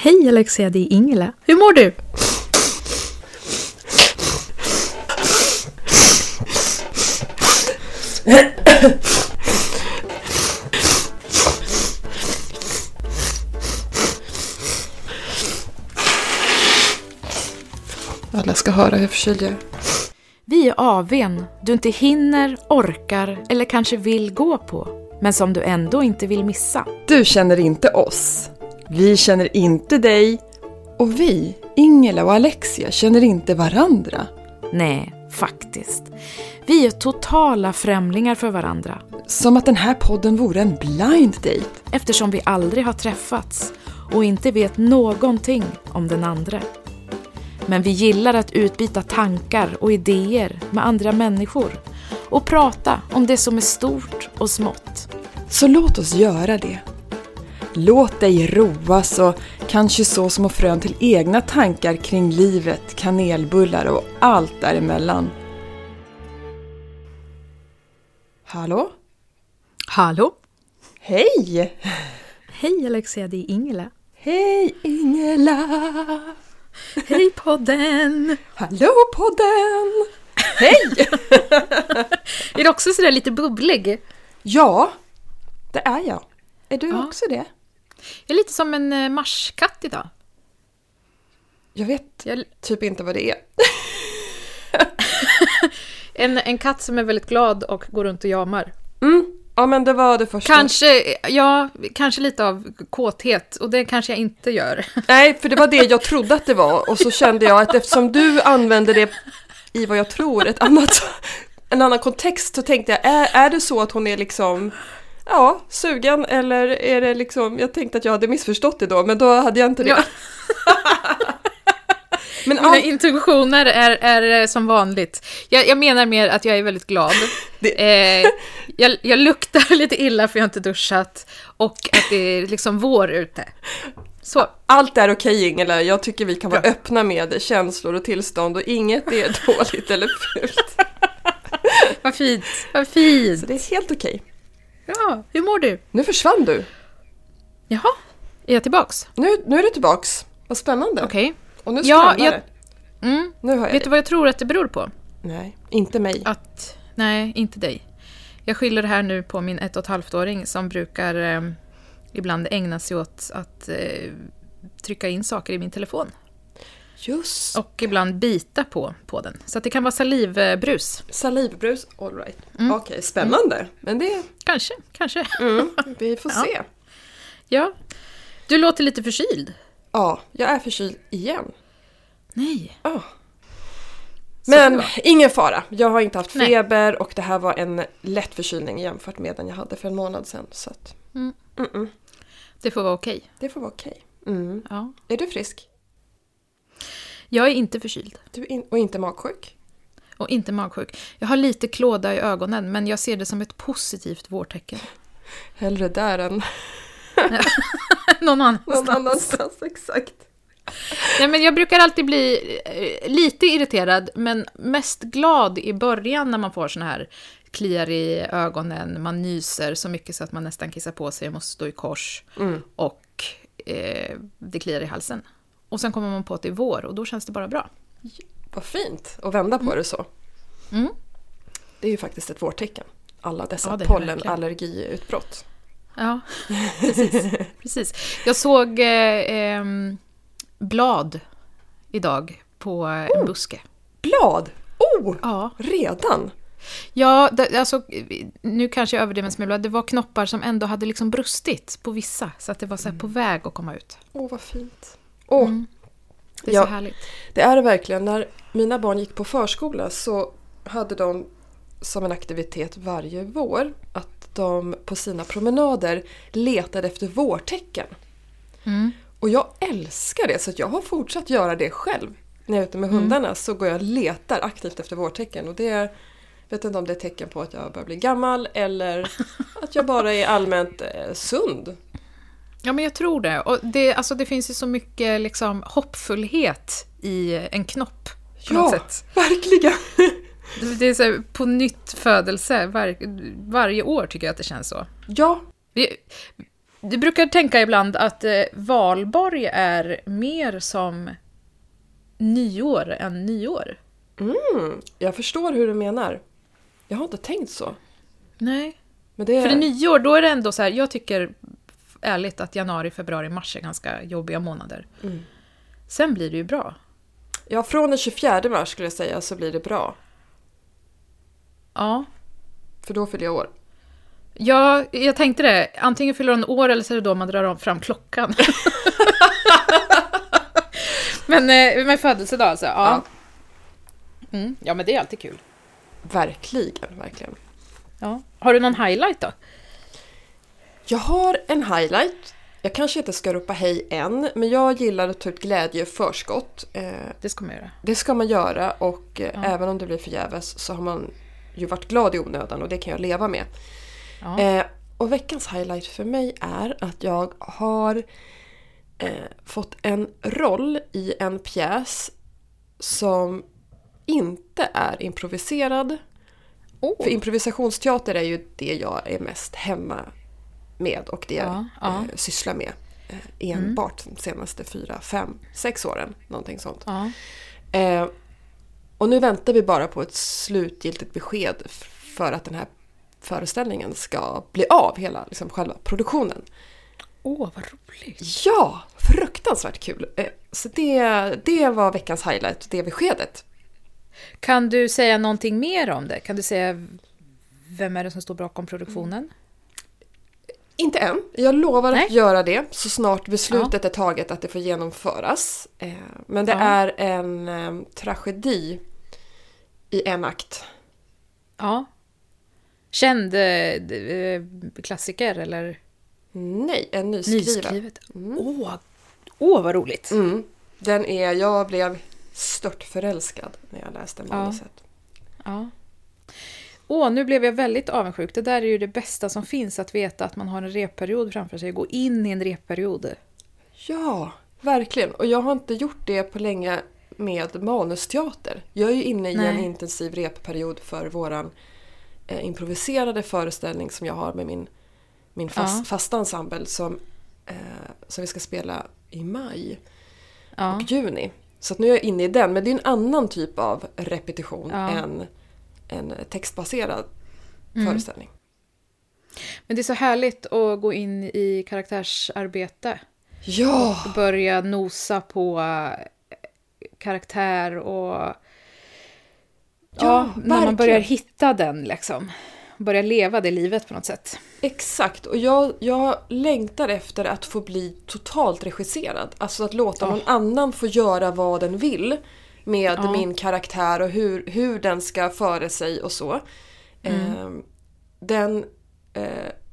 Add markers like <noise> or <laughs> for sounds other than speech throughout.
Hej Alexia, det är Ingela. Hur mår du? Alla ska höra hur förkyld jag är. Vi är AWn du inte hinner, orkar eller kanske vill gå på, men som du ändå inte vill missa. Du känner inte oss. Vi känner inte dig. Och vi, Ingela och Alexia, känner inte varandra. Nej, faktiskt. Vi är totala främlingar för varandra Som att den här podden vore en blind date. eftersom vi aldrig har träffats och inte vet någonting om den andra. Men vi gillar att utbyta tankar och idéer med andra människor och prata om det som är stort och smått. Så låt oss göra det. Låt dig roas och kanske så små frön till egna tankar kring livet, kanelbullar och allt däremellan. Hallå? Hallå? Hej! Hej Alexia, det är Ingela. Hej Ingela! Hej podden! Hallå podden! Hej! <laughs> Är du också sådär lite bubblig? Ja, det är jag. Är du Ja. också det? Jag är lite som en eh, marskatt idag. Jag vet Jag, typ inte vad det är. <laughs> en, en katt som är väldigt glad och går runt och jamar. Mm. Ja men det var det första. Kanske, ja, kanske lite av kåthet och det kanske jag inte gör. <laughs> Nej, för det var det jag trodde att det var och så kände jag att eftersom du använder det i vad jag tror ett annat, en annan kontext så tänkte jag, är, är det så att hon är liksom Ja, sugen eller är det liksom, jag tänkte att jag hade missförstått det då men då hade jag inte det. Ja. <laughs> Men Mina allt, intuitioner är, är som vanligt. Jag, jag menar mer att jag är väldigt glad. <laughs> Det- Eh, jag, jag luktar lite illa för jag har inte duschat och att det är liksom vår ute. Så. allt är okej Ingela, jag tycker vi kan vara Bra. öppna med känslor och tillstånd och inget är <laughs> dåligt eller fult. Vad fint, vad Så fint. det är helt okej. Ja, hur mår du? Nu försvann du. Jaha, är jag tillbaks? Nu, nu är du tillbaks. Vad spännande. Okej. Och nu Ja, jag- det. Mm. Nu har jag Vet du vad jag tror att det beror på? Nej, inte mig. Att, nej, inte dig. Jag skyller det här nu på min ett och ett halvt-åring som brukar eh, ibland ägna sig åt att eh, trycka in saker i min telefon. Just. Och ibland bita på, på den. Så det kan vara salivbrus. Salivbrus, alright. Mm. Okej, spännande. Men det, Kanske, kanske. mm, <laughs> vi får Ja. se. Ja. Du låter lite förkyld. Ja, jag är förkyld igen. Nej. Det Men ingen fara. Jag har inte haft Nej. feber och det här var en lätt förkylning jämfört med den jag hade för en månad sedan. Så att, Mm. Det får vara okej. det får vara okej. Mm. Ja. Är du frisk? Jag är inte förkyld. Du in- och inte magsjuk? Och inte magsjuk. Jag har lite klåda i ögonen, men jag ser det som ett positivt vårtecken. <laughs> Hellre där än <laughs> Någon annanstans. någon annanstans. Exakt. Nej, men jag brukar alltid bli eh, lite irriterad, men mest glad i början när man får såna här kliar i ögonen, man nyser så mycket så att man nästan kissar på sig måste stå i kors Mm. och eh, det kliar i halsen. Och sen kommer man på att det är vår och då känns det bara bra. Vad fint att vända på det så. Mm. Det är ju faktiskt ett vårtecken. Alla dessa Ja, pollenallergiutbrott. Ja, precis. precis. Jag såg eh, ehm, blad idag på en buske. Blad! Oh! Ja, Redan? Ja, det, alltså, nu kanske jag överdriver en smula. Det var knoppar som ändå hade liksom brustit på vissa. Så att det var så här på väg att komma ut. Åh, vad fint. Åh, Mm. Det är Ja. så härligt. det är det verkligen. När mina barn gick på förskola så hade de som en aktivitet varje vår att de på sina promenader letade efter vårtecken. Mm. Och jag älskar det så jag har fortsatt göra det själv. När jag är ute med Mm. hundarna så går jag och letar aktivt efter vårtecken. Och det är, vet inte om det är tecken på att jag börjar bli gammal eller <laughs> att jag bara är allmänt eh, sund. Ja, men jag tror det. Och det, alltså, det finns ju så mycket liksom, hoppfullhet i en knopp. Ja, verkligen! Det- är så här, på nytt födelse var, varje år tycker jag att det känns så. Ja, Vi, Du brukar tänka ibland att eh, valborg är mer som nyår än nyår. Mm, jag förstår hur du menar. Jag har inte tänkt så. Nej. Det För det nyår, då är det ändå så här, jag tycker ärligt att januari, februari, mars är ganska jobbiga månader. Mm. Sen blir det ju bra. Ja, från den 24 mars skulle jag säga så blir det bra. Ja. För då fyller jag år. Ja, jag tänkte det. Antingen fyller hon år eller så är det då man drar om fram klockan. <laughs> men eh, med födelsedag alltså, ja. Mm, ja, men det är alltid kul. Verkligen, verkligen. Ja. Har du någon highlight då? Jag har en highlight. Jag kanske inte ska ropa hej än, men jag gillar att ta ut glädje förskott. Eh, Det ska man göra. det ska man göra och eh, Ja. även om det blir förgäves så har man ju varit glad i onödan och det kan jag leva med. Ja. Eh, och veckans highlight för mig är att jag har fått en roll i en pjäs som inte är improviserad. Oh. För improvisationsteater är ju det jag är mest hemma med och det jag Ja, ja. Mm. Eh, sysslar med eh, enbart de senaste fyra, fem, sex åren. Någonting sånt. Ja. Eh, och nu väntar vi bara på ett slutgiltigt besked för att den här föreställningen ska bli av, hela liksom, själva produktionen. Åh, vad roligt. Ja, fruktansvärt kul! Så det, det var veckans highlight, det beskedet. Kan du säga någonting mer om det? Kan du säga vem är det som står bakom produktionen? Inte än. Jag lovar Nej. att göra det så snart beslutet är taget att det får genomföras. Eh, Men det Ja. är en eh, tragedi i en akt. Ja. Känd eh, klassiker eller Nej, en nyskriven. nyskrivet? Åh, åh, vad roligt. Mm. Den är, jag blev stört förälskad när jag läste manuset. Ja. Åh, nu blev jag väldigt avundsjuk. Det där är ju det bästa som finns, att veta att man har en repperiod framför sig. Gå in i en repperiod. Ja, verkligen. Och jag har inte gjort det på länge med manusteater. Jag är ju inne i en Nej. intensiv repperiod för våran eh, improviserade föreställning som jag har med min, min fast, Ja. fasta ensemble som, eh, som vi ska spela i maj Ja. och juni. Så nu är jag inne i den, men det är en annan typ av repetition Ja. än en textbaserad Mm. föreställning. Men det är så härligt att gå in i karaktärsarbete. Ja! Och börja nosa på eh, karaktär och... Ja, Ja, när man verkligen. börjar hitta den liksom. Börja leva det livet på något sätt. Exakt, och jag, jag längtar efter att få bli totalt regisserad. Alltså att låta någon annan få göra vad den vill med Ja. min karaktär och hur, hur den ska föra sig och så. Eh, den eh,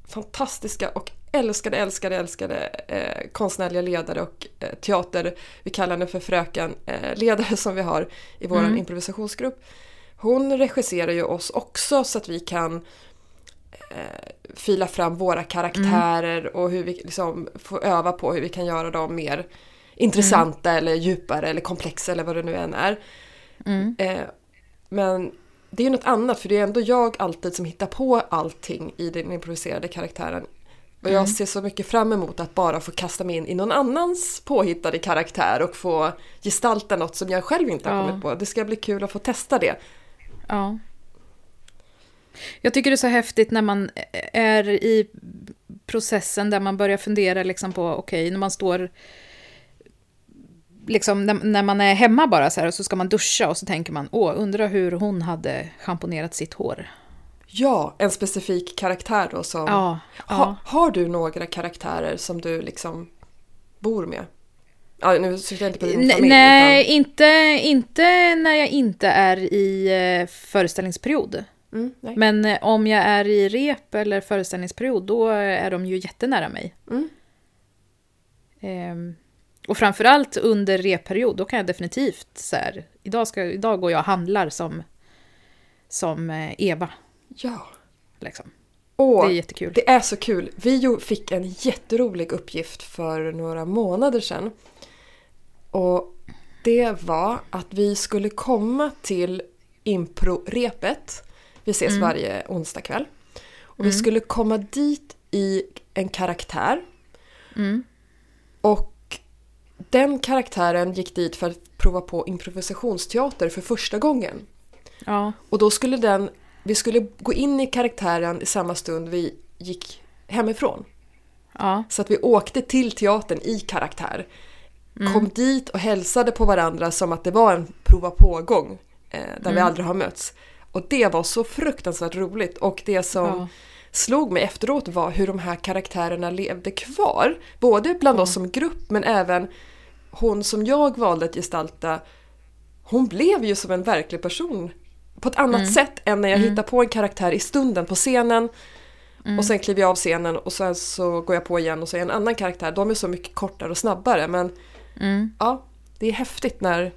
fantastiska och älskade, älskade, älskade eh, konstnärliga ledare och eh, teater, vi kallar henne för fröken, eh, ledare som vi har i vår Mm. improvisationsgrupp. Hon regisserar ju oss också så att vi kan eh, fila fram våra karaktärer och hur vi liksom får öva på hur vi kan göra dem mer intressanta eller djupare eller komplexa eller vad det nu än är. Mm. Eh, men det är ju något annat för det är ändå jag alltid som hittar på allting i den improviserade karaktären. Och jag ser så mycket fram emot att bara få kasta mig in i någon annans påhittade karaktär och få gestalta något som jag själv inte har Ja. kommit på. Det ska bli kul att få testa det. Ja. Jag tycker det är så häftigt när man är i processen där man börjar fundera liksom på, okej, när man står... Liksom när, när man är hemma bara så här och så ska man duscha och så tänker man, åh, undrar hur hon hade schamponerat sitt hår. Ja, en specifik karaktär då som... Ja, Ha, ja. har du några karaktärer som du liksom bor med? Ja, nu syftar jag inte på din familj. Nej, Utan, inte, inte när jag inte är i eh, föreställningsperiod. mm. Men eh, om jag är i rep eller föreställningsperiod, då är de ju jättenära mig. Mm. Ehm, och framförallt under repperiod, då kan jag definitivt så här, idag, ska, idag går jag och handlar som, som eh, Eva. Ja. Liksom. Åh, Det är jättekul. Det är så kul. Vi fick en jätterolig uppgift för några månader sedan. Och det var att vi skulle komma till impro-repet. Vi ses varje onsdag kväll. Och vi skulle komma dit i en karaktär Mm. Och den karaktären gick dit för att prova på improvisationsteater för första gången. Ja. Och då skulle den, vi skulle gå in i karaktären i samma stund vi gick hemifrån. Ja. Så att vi åkte till teatern i karaktär. Mm. Kom dit och hälsade på varandra som att det var en prova på-gång. Eh, där vi Mm. aldrig har mötts. Och det var så fruktansvärt roligt. Och det som Ja. Slog mig efteråt var hur de här karaktärerna levde kvar. Både bland Ja. oss som grupp men även hon som jag valde att gestalta. Hon blev ju som en verklig person. På ett annat Mm. sätt än när jag Mm. hittar på en karaktär i stunden på scenen. Mm. Och sen kliver jag av scenen och sen så går jag på igen och så är jag en annan karaktär. De är så mycket kortare och snabbare men Mm. ja, det är häftigt när...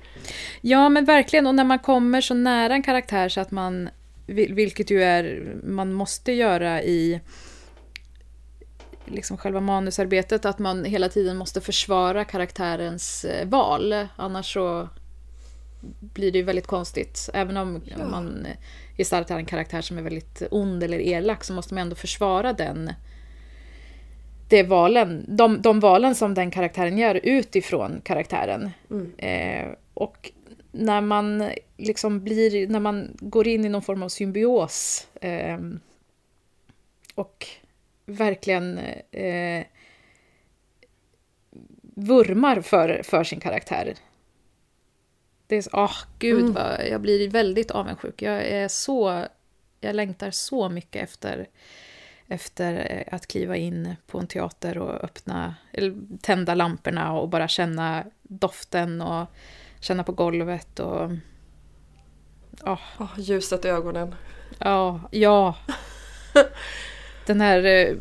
Ja, men verkligen. Och när man kommer så nära en karaktär så att man, vilket ju är, man måste göra i liksom själva manusarbetet, att man hela tiden måste försvara karaktärens eh, val. Annars så blir det ju väldigt konstigt. Även om Ja. man gestaltar en karaktär som är väldigt ond eller elak så måste man ändå försvara den det valen, de, de valen som den karaktären gör utifrån karaktären. Mm. Eh, och när man liksom blir, när man går in i någon form av symbios eh, och verkligen eh, vurmar för, för sin karaktär. Det är så, åh gud Mm. vad, jag blir väldigt avundsjuk. Jag är så, jag längtar så mycket efter efter eh, att kliva in på en teater och öppna, eller tända lamporna och bara känna doften och känna på golvet och... Ja, Oh, ljuset i ögonen. ja, ja. <laughs> Den här eh,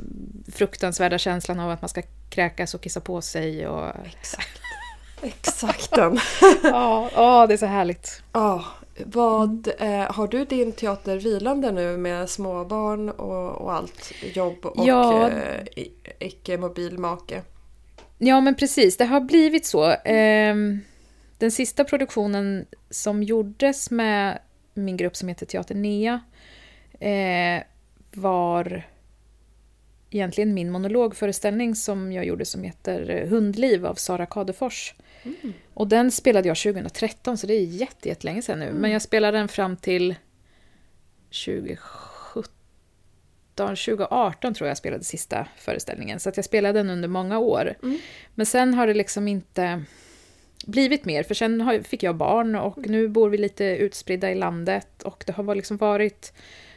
fruktansvärda känslan av att man ska kräkas och kissa på sig och... Exakt. Exakt den. <laughs> Ja, ja, det är så härligt. Ja, vad, eh, har du din teater vilande nu med småbarn och, och allt? Jobb och Ja. eh, icke-mobil make? Ja, men precis. Det har blivit så. Ehm, Den sista produktionen som gjordes med min grupp som heter Teater Nea eh, var egentligen min monologföreställning som jag gjorde som heter Hundliv av Sara Kadefors. Mm. Och den spelade jag 2013, så det är jätte, jättelänge sedan nu. Men jag spelade den fram till 2017, 2018 tror jag jag spelade sista föreställningen. Så att jag spelade den under många år. Mm. Men sen har det liksom inte blivit mer, för sen fick jag barn och nu bor vi lite utspridda i landet och det har liksom varit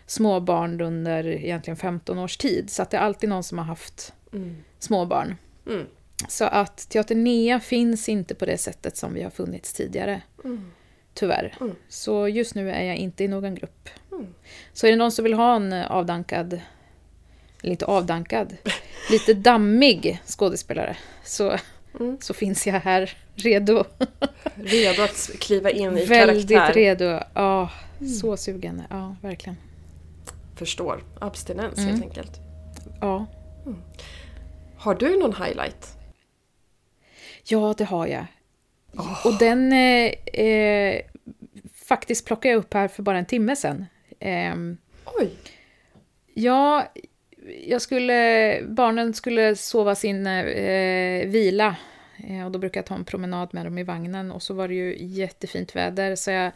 småbarn under egentligen 15 års tid. Så att det är alltid någon som har haft Mm. småbarn. Mm. Så att Teater Nea finns inte på det sättet som vi har funnits tidigare. Mm. Tyvärr. Mm. Så just nu är jag inte i någon grupp. Mm. Så är det någon som vill ha en avdankad, eller inte avdankad, lite dammig skådespelare så, Mm. så finns jag här redo. Redo att kliva in i Väldigt karaktär. redo. Ja, så sugen. Ja, verkligen. Förstår. Abstinens Mm. helt enkelt. Ja. Har du någon highlight? ja, det har jag. Och den eh, eh, faktiskt plockade jag upp här för bara en timme sedan. Ehm, Oj! Ja, jag skulle, barnen skulle sova sin eh, vila. Eh, och då brukar jag ta en promenad med dem i vagnen. Och så var det ju jättefint väder. Så jag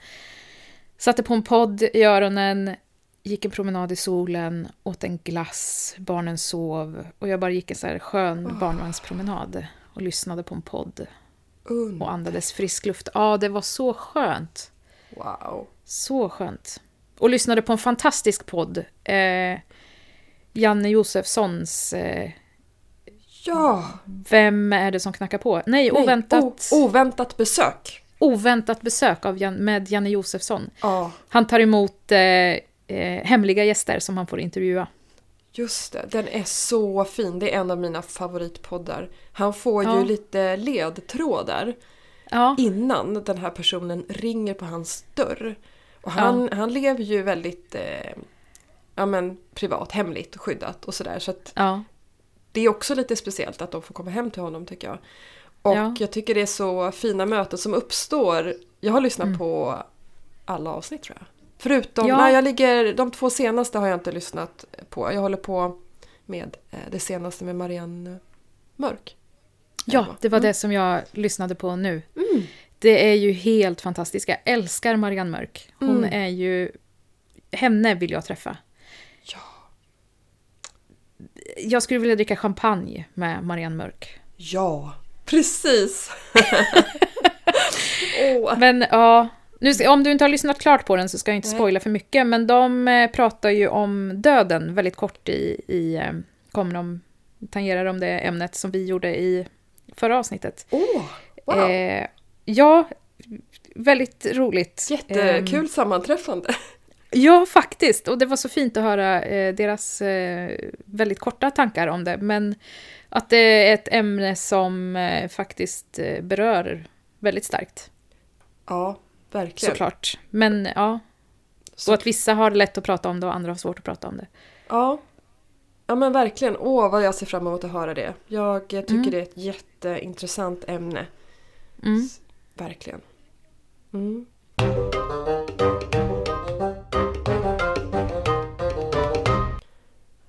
satte på en podd i öronen, gick en promenad i solen, åt en glass, barnen sov. Och jag bara gick en så här skön barnvagnspromenad och lyssnade på en podd. Und. Och andades frisk luft. Ja, det var så skönt. Wow. Så skönt. Och lyssnade på en fantastisk podd. Eh, Janne Josefssons eh, Ja! Vem är det som knackar på? Nej, Nej, oväntat, oväntat besök. oväntat besök av Jan, med Janne Josefsson. Ja, Han tar emot eh, eh, hemliga gäster som han får intervjua. just det. Den är så fin. Det är en av mina favoritpoddar. Han får Ja. ju lite ledtrådar Ja, innan den här personen ringer på hans dörr. Och han, han lever ju väldigt eh, ja, men, privat, hemligt och skyddat och sådär. Så att ja, det är också lite speciellt att de får komma hem till honom tycker jag. Och Ja. jag tycker det är så fina möten som uppstår. Jag har lyssnat Mm. på alla avsnitt tror jag. Förutom, Ja. nej jag ligger, de två senaste har jag inte lyssnat på. Jag håller på med eh, det senaste med Marianne Mörk. Ja, det var Mm. det som jag lyssnade på nu. Det är ju helt fantastiskt. Jag älskar Marianne Mörk. Hon Mm. är ju... Henne vill jag träffa. Ja. Jag skulle vilja dricka champagne med Marianne Mörk. Ja, precis! <laughs> Åh. Men ja, nu ska, om du inte har lyssnat klart på den så ska jag inte spoila för mycket. Men de eh, pratar ju om döden väldigt kort i... i eh, kommer de tangerar de det ämnet som vi gjorde i förra avsnittet. Åh, wow! Eh, ja, väldigt roligt. Jättekul Ehm, sammanträffande. Ja, faktiskt. Och det var så fint att höra eh, deras eh, väldigt korta tankar om det. Men att det är ett ämne som eh, faktiskt eh, berör väldigt starkt. Ja, verkligen. Såklart. Men ja, Så- och att vissa har lätt att prata om det och andra har svårt att prata om det. Ja. Ja men verkligen. Åh vad jag ser fram emot att höra det. Jag eh, tycker Mm. det är ett jätteintressant ämne. Mm. Verkligen. Mm.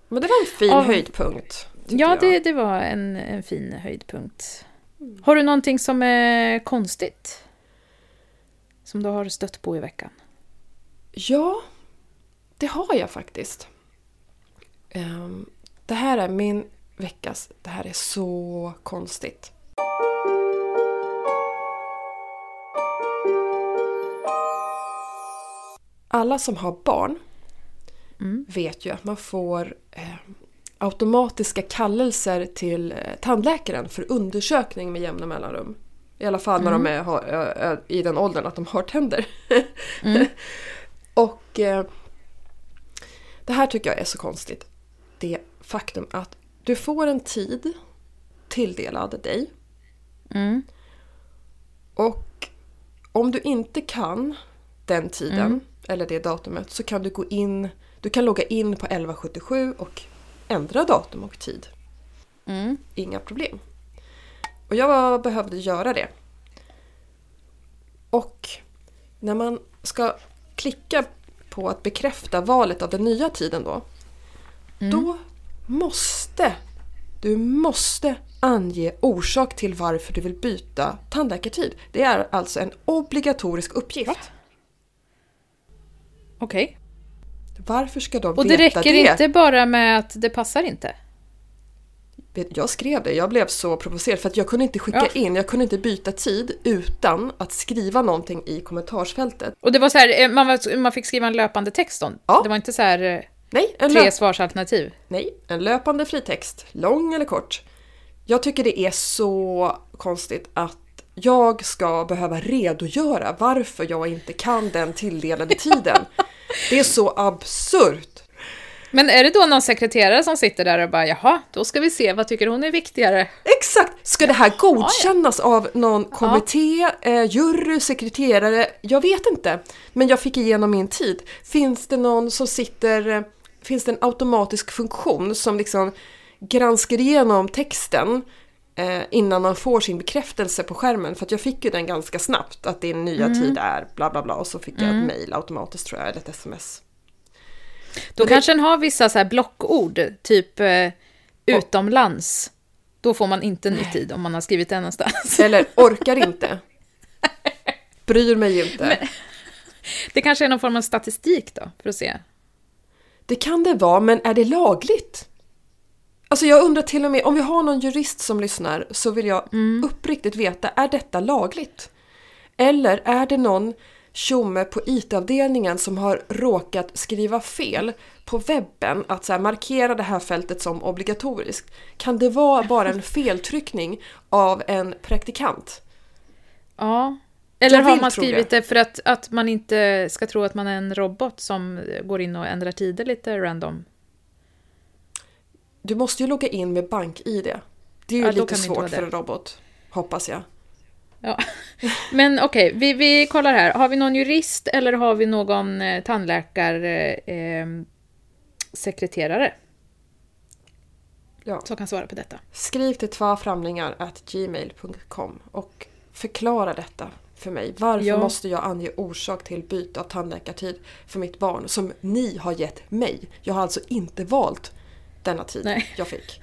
Men det var en fin Av- höjdpunkt. Ja, det, det var en, en fin höjdpunkt. Har du någonting som är konstigt? Som du har stött på i veckan? Ja, det har jag faktiskt. Ehm, det här är min veckas... Det här är så konstigt. Alla som har barn Mm. vet ju att man får eh, automatiska kallelser till eh, tandläkaren för undersökning med jämna mellanrum. I alla fall när de är har, ö, i den åldern att de har tänder. Mm. <laughs> Och eh, det här tycker jag är så konstigt. Det faktum att du får en tid tilldelad dig Mm. och om du inte kan den tiden Mm. eller det datumet så kan du gå in, du kan logga in på 1177 och ändra datum och tid. Mm. Inga problem. Och jag behövde göra det. Och när man ska klicka på att bekräfta valet av den nya tiden då. Då måste du måste ange orsak till varför du vill byta tandläkartid. Det är alltså en obligatorisk uppgift. Okej. Varför ska de Och det veta räcker det? inte bara med att det passar inte? Jag skrev det, jag blev så provocerad för att jag kunde inte skicka Ja. in, jag kunde inte byta tid utan att skriva någonting i kommentarsfältet. Och det var så här, eh, man, var, man fick skriva en löpande text då? Ja. Det var inte så här eh, Nej, en, tre svarsalternativ? nej, en löpande fritext, lång eller kort. Jag tycker det är så konstigt att jag ska behöva redogöra varför jag inte kan den tilldelade <laughs> tiden. Det är så absurt! Men är det då någon sekreterare som sitter där och bara jaha, då ska vi se, vad tycker hon är viktigare? Exakt! Ska det här godkännas av någon kommitté, eh, jury, sekreterare? Jag vet inte. Men jag fick igenom min tid. Finns det någon som sitter... eh, Finns det en automatisk funktion som liksom granskar igenom texten eh, innan man får sin bekräftelse på skärmen? För att jag fick ju den ganska snabbt, att din nya tid är bla bla bla och så fick jag ett mail automatiskt tror jag, eller ett sms. Då Men det- kanske den har vissa så här blockord, typ eh, utomlands. Då får man inte ny tid om man har skrivit det någonstans. Eller orkar inte. <laughs> Bryr mig inte. Det kanske är någon form av statistik då, för att se. Det kan det vara, men är det lagligt? Alltså jag undrar till och med, om vi har någon jurist som lyssnar så vill jag uppriktigt veta, är detta lagligt? Eller är det någon tjomme på IT-avdelningen som har råkat skriva fel på webben att så här, markera det här fältet som obligatoriskt? Kan det vara bara en feltryckning av en praktikant? Ja. Eller har man skrivit det för att, att man inte ska tro att man är en robot som går in och ändrar tider lite random? Du måste ju logga in med bank-id. Det är ju Ja, lite svårt för en robot, hoppas jag. Ja. <laughs> Men okej, vi, vi kollar här. Har vi någon jurist eller har vi någon eh, tandläkarsekreterare eh, sekreterare Ja. som kan svara på detta? Skriv till tvaframlingar.gmail.com och förklara detta för mig. Varför Ja. måste jag ange orsak till byte av tandläkartid för mitt barn som ni har gett mig? Jag har alltså inte valt denna tid Nej. jag fick.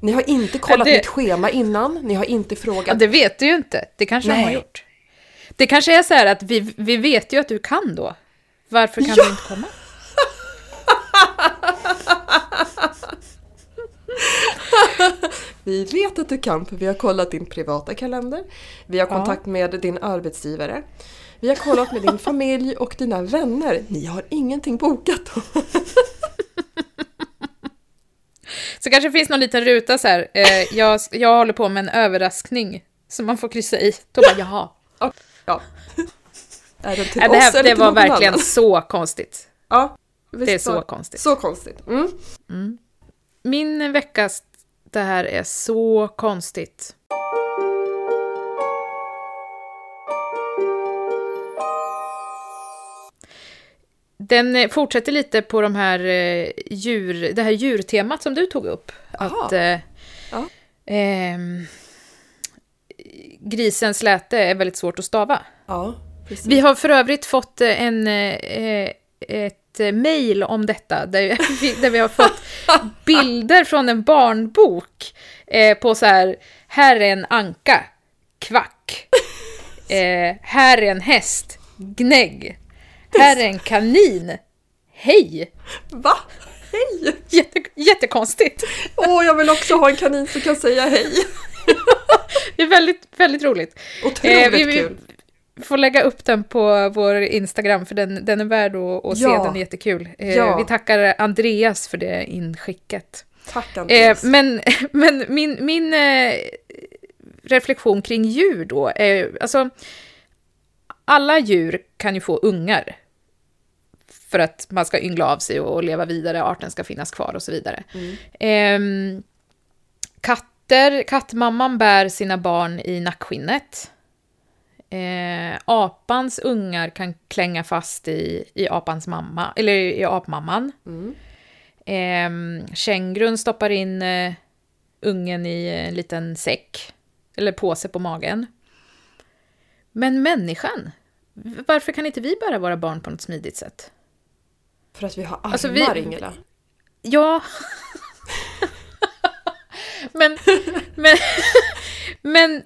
Ni har inte kollat det- mitt schema innan, ni har inte frågat. Ja, det vet du ju inte. Det kanske de har Nej. gjort. Det kanske är så här att vi, vi vet ju att du kan då. Varför kan Ja. du inte komma? <laughs> Vi vet att du kan för vi har kollat din privata kalender. Vi har kontakt med din arbetsgivare. Vi har kollat med din familj och dina vänner. Ni har ingenting bokat. <laughs> Så kanske finns någon liten ruta så här. Eh, jag, jag håller på med en överraskning som man får kryssa i. Då bara, jaha. Ja. Är den till det, oss här, eller det var verkligen annan? så konstigt. Ja, visst Det är så konstigt. Så konstigt. Mm. Min veckas det här är så konstigt. Den eh, fortsätter lite på de här eh, djur, det här djurtemat som du tog upp. Aha. Att eh, Ja. ehm, grisens läte är väldigt svårt att stava. Ja, precis. Vi har för övrigt fått eh, en, eh, ett eh, mejl om detta, där <laughs> vi, där vi har fått <laughs> bilder från en barnbok eh, på så här, här är en anka, kvack. <laughs> Eh, här är en häst, gnägg. Här är en kanin, hej. Va? Hej! Jätte, jättekonstigt. Åh, jag vill också ha en kanin som kan säga hej. <laughs> Det är väldigt, väldigt roligt. Otroligt Eh, vi- vi- kul. får lägga upp den på vår Instagram, för den, den är värd att, att se, Ja. den är jättekul. Eh, Ja. Vi tackar Andreas för det inskicket. Tack Eh, Andreas. men <laughs> men min, min eh, reflektion kring djur då är, alltså, alla djur kan ju få ungar. För att man ska yngla av sig och leva vidare, arten ska finnas kvar och så vidare. Mm. Ehm, katter, kattmamman bär sina barn i nackskinnet. Eh, apans ungar kan klänga fast i, i apans mamma, eller i apmamman. Mm. Eh, kängurun stoppar in eh, ungen i en liten säck, eller påse på magen. Men människan, varför kan inte vi bära våra barn på något smidigt sätt? För att vi har armar, Alltså, vi- Ingela. Ja. men, men, men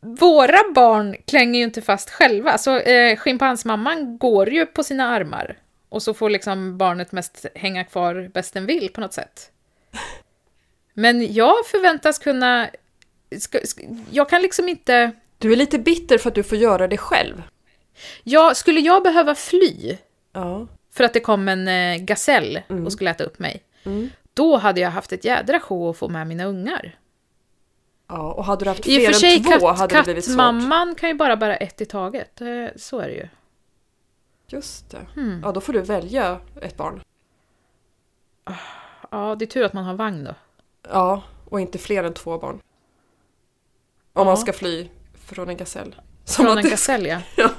våra barn klänger ju inte fast själva. Så eh, schimpansmamman går ju på sina armar. Och så får liksom barnet mest hänga kvar bäst den vill på något sätt. Men jag förväntas kunna... Ska, ska, jag kan liksom inte... Du är lite bitter för att du får göra det själv. Jag, skulle jag behöva fly Ja. För att det kom en eh, gasell Mm. och skulle äta upp mig, Mm. då hade jag haft ett jädra show att få med mina ungar. Ja, och hade du haft I och fler för sig, än två katt, hade det blivit svårt. kattmamman kan ju bara bära ett i taget. Eh, Så är det ju. Just det. Hmm. Ja, då får du välja ett barn. Ja, det är tur att man har vagn då. Ja, och inte fler än två barn. Om Ja. man ska fly från en gasell. Som Från en gasell, ja. <laughs> Ja.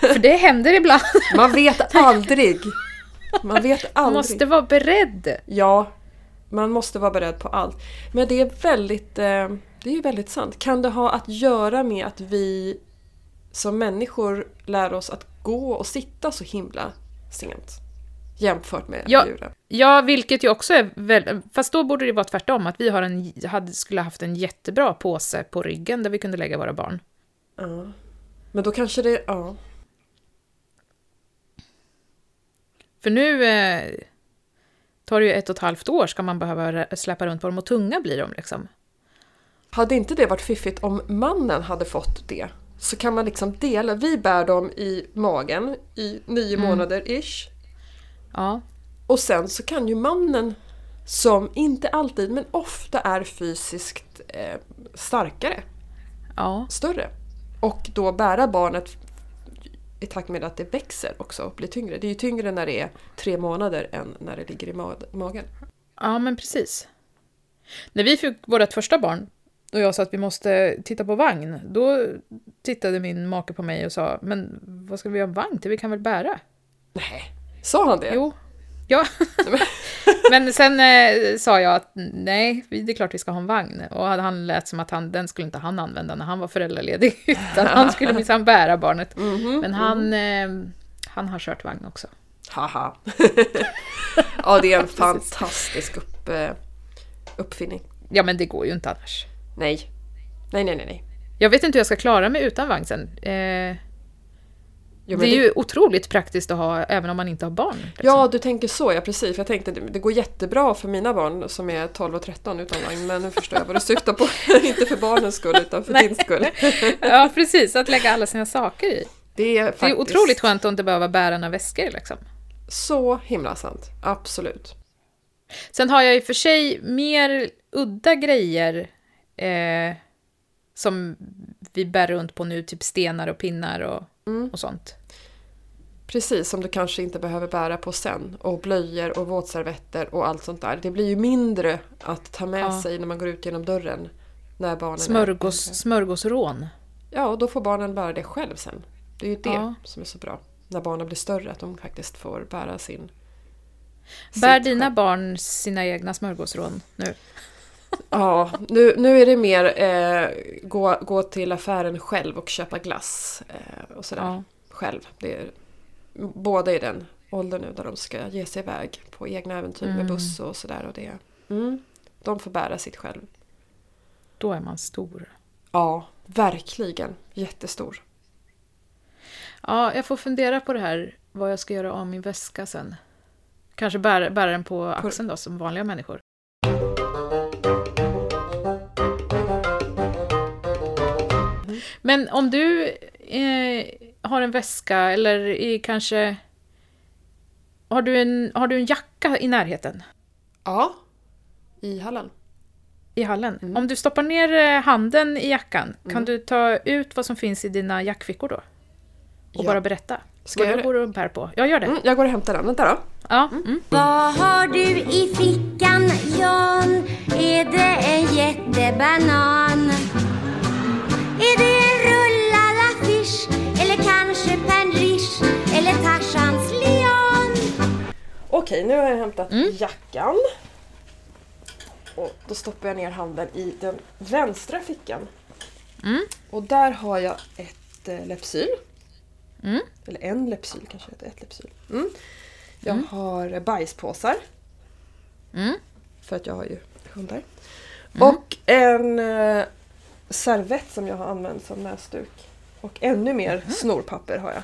För det händer ibland. Man vet <laughs> aldrig. Man vet Man aldrig. måste vara beredd. Ja, man måste vara beredd på allt. Men det är väldigt, eh, det är väldigt sant. Kan det ha att göra med att vi som människor lär oss att gå och sitta så himla sent? Jämfört med Ja. djuren. Ja, vilket ju också är väl... Fast då borde det vara tvärtom, att vi har en, hade, skulle haft en jättebra påse på ryggen där vi kunde lägga våra barn. Ja. Men då kanske det, ja. För nu eh, tar det ju ett och ett halvt år, ska man behöva släppa runt på dem, och tunga blir de liksom. Hade inte det varit fiffigt om mannen hade fått det? Så kan man liksom dela, vi bär dem i magen i nio Mm. månader ish. Ja, Och sen så kan ju mannen, som inte alltid men ofta är fysiskt eh, starkare, ja. större. Och då bära barnet i takt med att det växer också och blir tyngre. Det är ju tyngre när det är tre månader än när det ligger i ma- magen. Ja, men precis. När vi fick vårt första barn och jag sa att vi måste titta på vagn, då tittade min make på mig och sa Men vad ska vi ha vagn till? Vi kan väl bära? Nej, sa han det? Jo. Ja. <laughs> men sen eh, sa jag att nej, det är klart vi ska ha en vagn. Och han lät som att han, den skulle inte han använda när han var föräldraledig, <laughs> utan han skulle <laughs> minsann bära barnet. Mhm, Men han, eh, han har kört vagn också. Haha. ja, det är en fantastisk upp, eh, uppfinning. Ja, men det går ju inte annars. Nej. Nej, nej, nej, nej. Jag vet inte hur jag ska klara mig utan vagn sen. Eh, Jo, det är ju otroligt praktiskt att ha även om man inte har barn. liksom. Ja, du tänker så, ja precis. För jag tänkte det, det går jättebra för mina barn som är 12 och 13 utan vagn. Men nu förstår jag vad du syftar på. <laughs> inte för barnens skull utan för din skull. <laughs> ja, precis. Att lägga alla sina saker i. Det är, Det är faktiskt otroligt skönt att inte behöva bära några väskor liksom. så himla sant. Absolut. Sen har jag i och för sig mer udda grejer eh, som vi bär runt på nu, typ stenar och pinnar och, Mm. och sånt. Precis, som du kanske inte behöver bära på sen. Och blöjor och våtservetter och allt sånt där. Det blir ju mindre att ta med Ja. sig när man går ut genom dörren. När barnen Smörgås, är... smörgåsrån. Ja, och då får barnen bära det själv sen. Det är ju det Ja. som är så bra. När barnen blir större, att de faktiskt får bära sin... Bär dina själv. barn sina egna smörgåsrån nu? Ja, nu, nu är det mer eh, gå, gå till affären själv och köpa glass eh, och sådär. Ja. Själv. Det är, båda i den åldern nu där de ska ge sig iväg på egna äventyr med Mm. buss och sådär. Och det, mm, de får bära sitt själv. Då är man stor. Ja, verkligen. Jättestor. Ja, jag får fundera på det här, vad jag ska göra av min väska sen. Kanske bära, bära den på axeln då, som vanliga människor. Men om du eh, har en väska eller i kanske... Har du, en, har du en jacka i närheten? Ja, i hallen. I hallen? Mm. Om du stoppar ner eh, handen i jackan, kan du ta ut vad som finns i dina jackfickor då? Och Ja. bara berätta? Ska jag du göra det? går och bär på. Ja, gör det. Mm, jag går och hämtar den. Vänta då. Ja. Mm. Vad har du i fickan Jan? Är det en jättebanan? Är det Okej, nu har jag hämtat Mm. jackan. Och då stoppar jag ner handen i den vänstra fickan. Mm. Och där har jag ett eh, Lepsyl. Mm. Eller en Lepsyl kanske heter, ett Lepsyl. Mm. Jag har eh, bajspåsar. Mm. För att jag har ju hundar. Och en eh, servett som jag har använt som näsduk. Och ännu mer Mm. snorpapper har jag.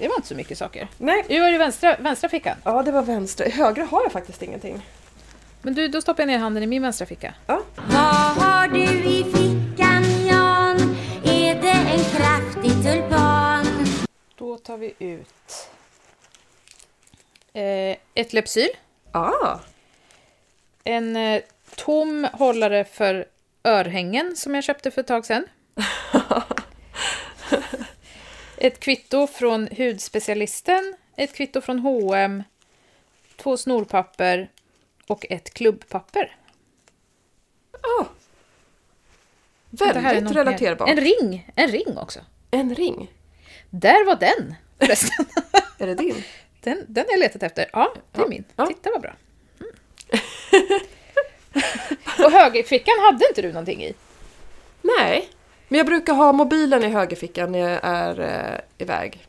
Det var inte så mycket saker. Nej, Du har i vänstra, vänstra fickan. ja det var vänstra. I högra har jag faktiskt ingenting. Men du, då stoppar jag ner handen i min vänstra ficka. Ja. Vad har du i fickan Jan? Är det en kraftig tulpan? Då tar vi ut eh, ett Lepsyl, Ah, en eh, tom hållare för örhängen som jag köpte för ett tag sedan. <laughs> ett kvitto från hudspecialisten, ett kvitto från H&M, två snorpapper och ett klubbpapper. är Väldigt relaterbart. En ring, en ring också. En ring. Där var den förresten. Är det din? Den, den har jag letat efter. Ja, det är Ja, min. ja. Titta vad bra. Mm. <laughs> och högerfickan hade inte du någonting i? Nej. Men jag brukar ha mobilen i högerfickan när jag är eh, iväg.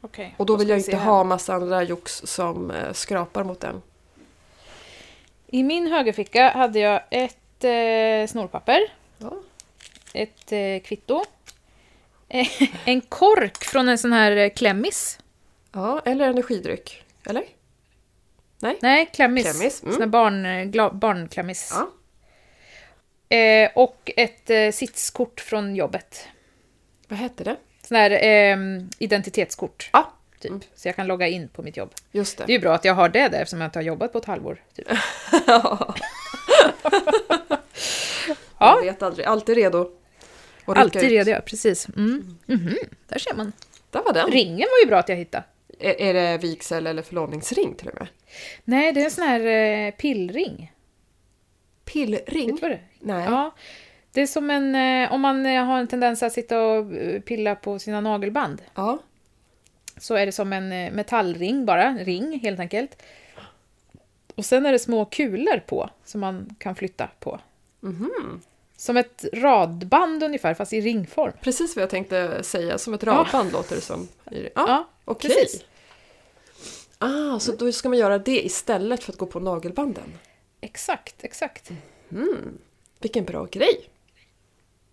Okej. Och då vill jag inte ha massa andra jox som eh, skrapar mot den. I min högerficka hade jag ett eh, snorpapper, Ja. ett eh, kvitto, eh, en kork från en sån här eh, klämmis. ja, eller energidryck. Eller? Nej, klämmis. Klämmis, mm. Sån här barn, eh, barnklämmis. Ja. Eh, och ett eh, sitskort från jobbet. Vad hette det? Sån här eh, identitetskort, Ja, typ. Mm. Så jag kan logga in på mitt jobb. just Det är det. ju bra att jag har det där eftersom jag inte har jobbat på ett halvår. Typ. <laughs> Ja. Jag vet aldrig. Alltid redo. Alltid ut. redo, ja. Precis. Mm. Mhm. Där ser man. Där var den. Ringen var ju bra att jag hittade. Är, är det vigsel eller förlovningsring till och med? Nej, det är en sån här eh, pillring. Pillring? Vet du vad det är? Nej. Ja. Det är som en... Eh, om man eh, har en tendens att sitta och eh, pilla på sina nagelband Ja. så är det som en metallring bara. En ring, helt enkelt. Och sen är det små kulor på som man kan flytta på. Mhm. Som ett radband ungefär, fast i ringform. Precis vad jag tänkte säga. Som ett radband låter det som. Ja, Ja, okej. precis. Ah, så då ska man göra det istället för att gå på nagelbanden? exakt, exakt. Vilken bra grej!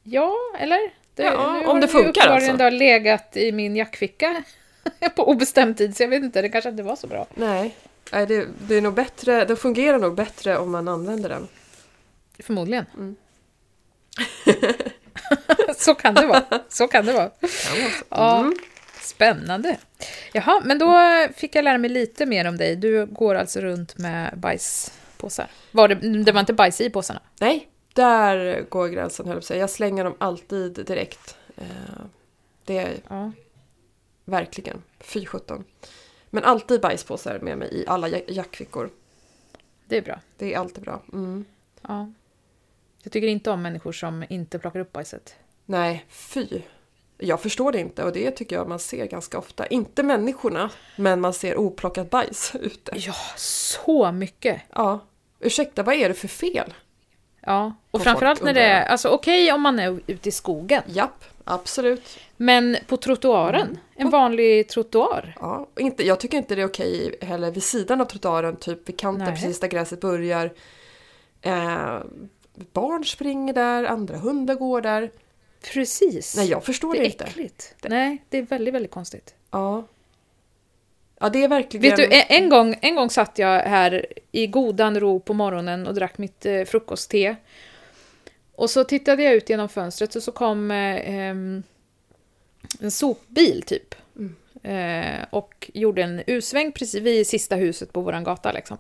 Ja, eller? Det, Ja, nu om har det funkar alltså. då legat i min jackficka <laughs> på obestämd tid, så jag vet inte, det kanske inte var så bra. Nej, Nej det, det är nog bättre, det fungerar nog bättre om man använder den. Förmodligen. Mm. <laughs> så kan det vara. Så kan det vara. Ja, Mm. spännande. Jaha, men då fick jag lära mig lite mer om dig. Du går alltså runt med bajspåsar. Var det, det var inte bajs i påsarna? Nej, där går gränsen höll jag på. Jag slänger dem alltid direkt. Eh, Det är Ja. verkligen fy sjutton. Men alltid bajspåsar med mig i alla ja- jackfickor. Det är bra. Det är alltid bra. Mm. Ja. Jag tycker inte om människor som inte plockar upp bajset. Nej, fy. Jag förstår det inte och det tycker jag man ser ganska ofta. Inte människorna, men man ser oplockat bajs <laughs> ute. Ja, så mycket. Ja. Ursäkta, vad är det för fel? Ja, och framförallt när det är, alltså okej om man är ute i skogen, Japp, absolut. men på trottoaren, en vanlig trottoar. Ja, inte, jag tycker inte det är okej heller vid sidan av trottoaren, typ vid kanten Nej. precis där gräset börjar. Eh, barn springer där, andra hundar går där. Precis. Nej, jag förstår det det, är inte. äckligt. Nej, det är väldigt, väldigt konstigt. Ja. Ja, det är verkligen... Vet du, en, gång, en gång satt jag här i godan ro på morgonen och drack mitt eh, frukostte. Och så tittade jag ut genom fönstret och så kom eh, em, en sopbil typ. Eh, och gjorde en U-sväng precis vid sista huset på våran gata. Liksom.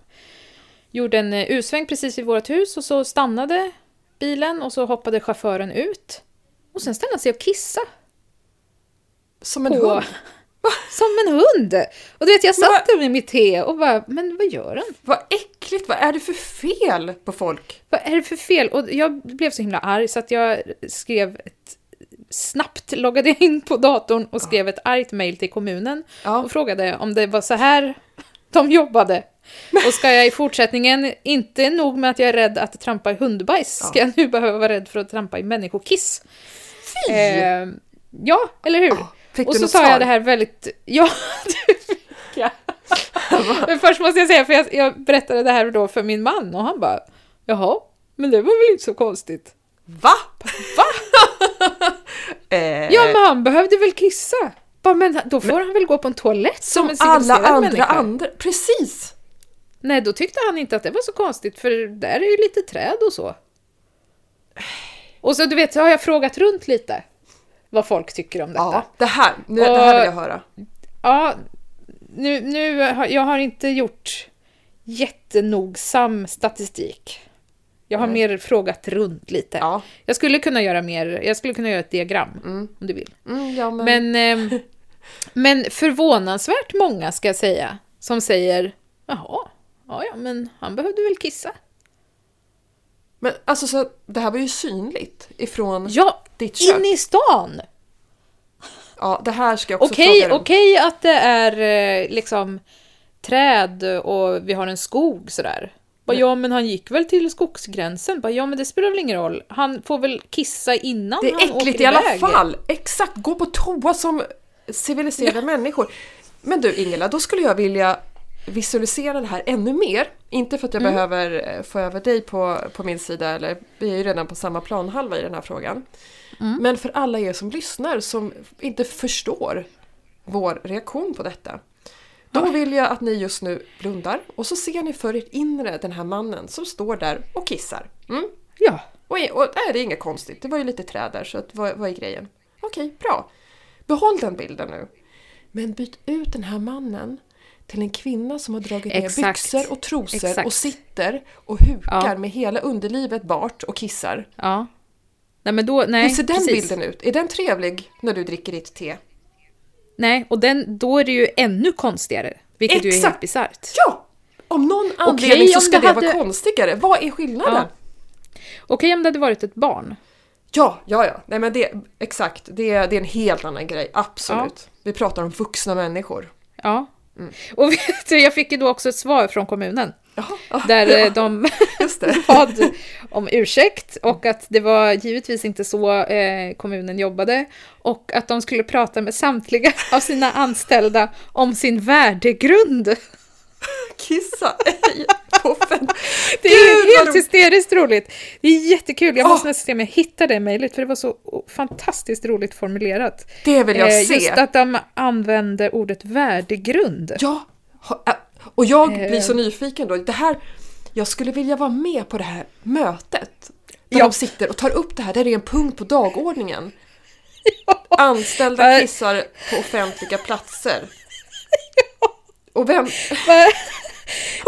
Gjorde en eh, U-sväng precis vid vårt hus och så stannade bilen och så hoppade chauffören ut. Och sen ställde han sig och kissade Som en på... hund. <laughs> Som en hund! Och du vet, jag satt där med mitt te och bara, men vad gör han? Vad äckligt, vad är det för fel på folk? Vad är det för fel? Och jag blev så himla arg så att jag skrev ett... Snabbt loggade jag in på datorn och skrev ett argt mejl till kommunen Ja. och frågade om det var så här de jobbade. Och ska jag i fortsättningen, inte nog med att jag är rädd att trampa i hundbajs, ska jag nu behöva vara rädd för att trampa i människokiss? Fy! Eh, ja, eller hur? Ja, fick och så sa svar? jag det här väldigt... <laughs> Ja, det fick jag. <laughs> Men först måste jag säga, för jag, jag berättade det här då för min man och han bara Jaha, men det var väl inte så konstigt? Va? Va? <laughs> eh, Ja, men han behövde väl kissa? Bara, men då får han väl gå på en toalett som, som en alla andra människa. andra. Precis! Nej, då tyckte han inte att det var så konstigt, för där är ju lite träd och så. Och så du vet, så har jag frågat runt lite vad folk tycker om detta. Ja, det här, nu, det här vill jag höra. Ja, nu, nu jag har inte gjort jättenogsam statistik. Jag har Nej. mer frågat runt lite. Ja, Jag skulle kunna göra mer, jag skulle kunna göra ett diagram om du vill. mm, ja men... Men, ehm, <laughs> men förvånansvärt många ska jag säga, som säger jaha, ja, ja men han behövde väl kissa. Men alltså så, det här var ju synligt ifrån Ja, ditt kök. inne i stan! Ja, det här ska jag också Okej, fråga dig okej att det är eh, liksom träd och vi har en skog sådär. Bara, ja, men han gick väl till skogsgränsen. Bara, ja, men det spelar väl ingen roll. Han får väl kissa innan Det han är åker äckligt i alla iväg. fall! Exakt, gå på toa som civiliserade människor. Men du Ingela, då skulle jag vilja visualisera det här ännu mer. Inte för att jag behöver eh, få över dig på, på min sida, eller vi är ju redan på samma planhalva i den här frågan. Men för alla er som lyssnar som inte förstår vår reaktion på detta. Då vill jag att ni just nu blundar och så ser ni för ert inre den här mannen som står där och kissar. Mm? Ja, Och, och nej, det är inget konstigt, det var ju lite träd där så att, vad, vad är grejen? Okej, bra. Behåll den bilden nu. Men byt ut den här mannen till en kvinna som har dragit ner Exakt. byxor och trosor Exakt. och sitter och hukar Ja. med hela underlivet bart och kissar. ja. Nej, men då, nej, Hur ser den precis. bilden ut? Är den trevlig när du dricker ditt te? Nej, och den, då är det ju ännu konstigare. Vilket ju är helt Exakt. bisarrt. Ja! Om någon anledning så om ska det det, vara hade- konstigare. Vad är skillnaden? Ja. Okej om det hade varit ett barn. Ja, ja, ja. Nej men det, exakt. Det, är- det är en helt annan grej. Absolut. Vi pratar om vuxna människor. Ja. Mm. Och <laughs> vet du, jag fick ju då också ett svar från kommunen. Jaha, Där ja, eh, de <laughs> <laughs> bad om ursäkt och att det var givetvis inte så eh, kommunen jobbade och att de skulle prata med samtliga <laughs> av sina anställda om sin värdegrund. Kissa! på offent- Det Gud, är vad helt hysteriskt roligt. Det är jättekul. Jag måste Åh. nästan se om jag hittar det mejlet för det var så fantastiskt roligt formulerat. Det vill jag Eh, se. Just att de använde ordet värdegrund. Ja, och jag blir Eh. så nyfiken då. Det här, jag skulle vilja vara med på det här mötet. Där Ja. de sitter och tar upp det här, där det är en punkt på dagordningen. Anställda Vad- kissar på offentliga platser. Och vem...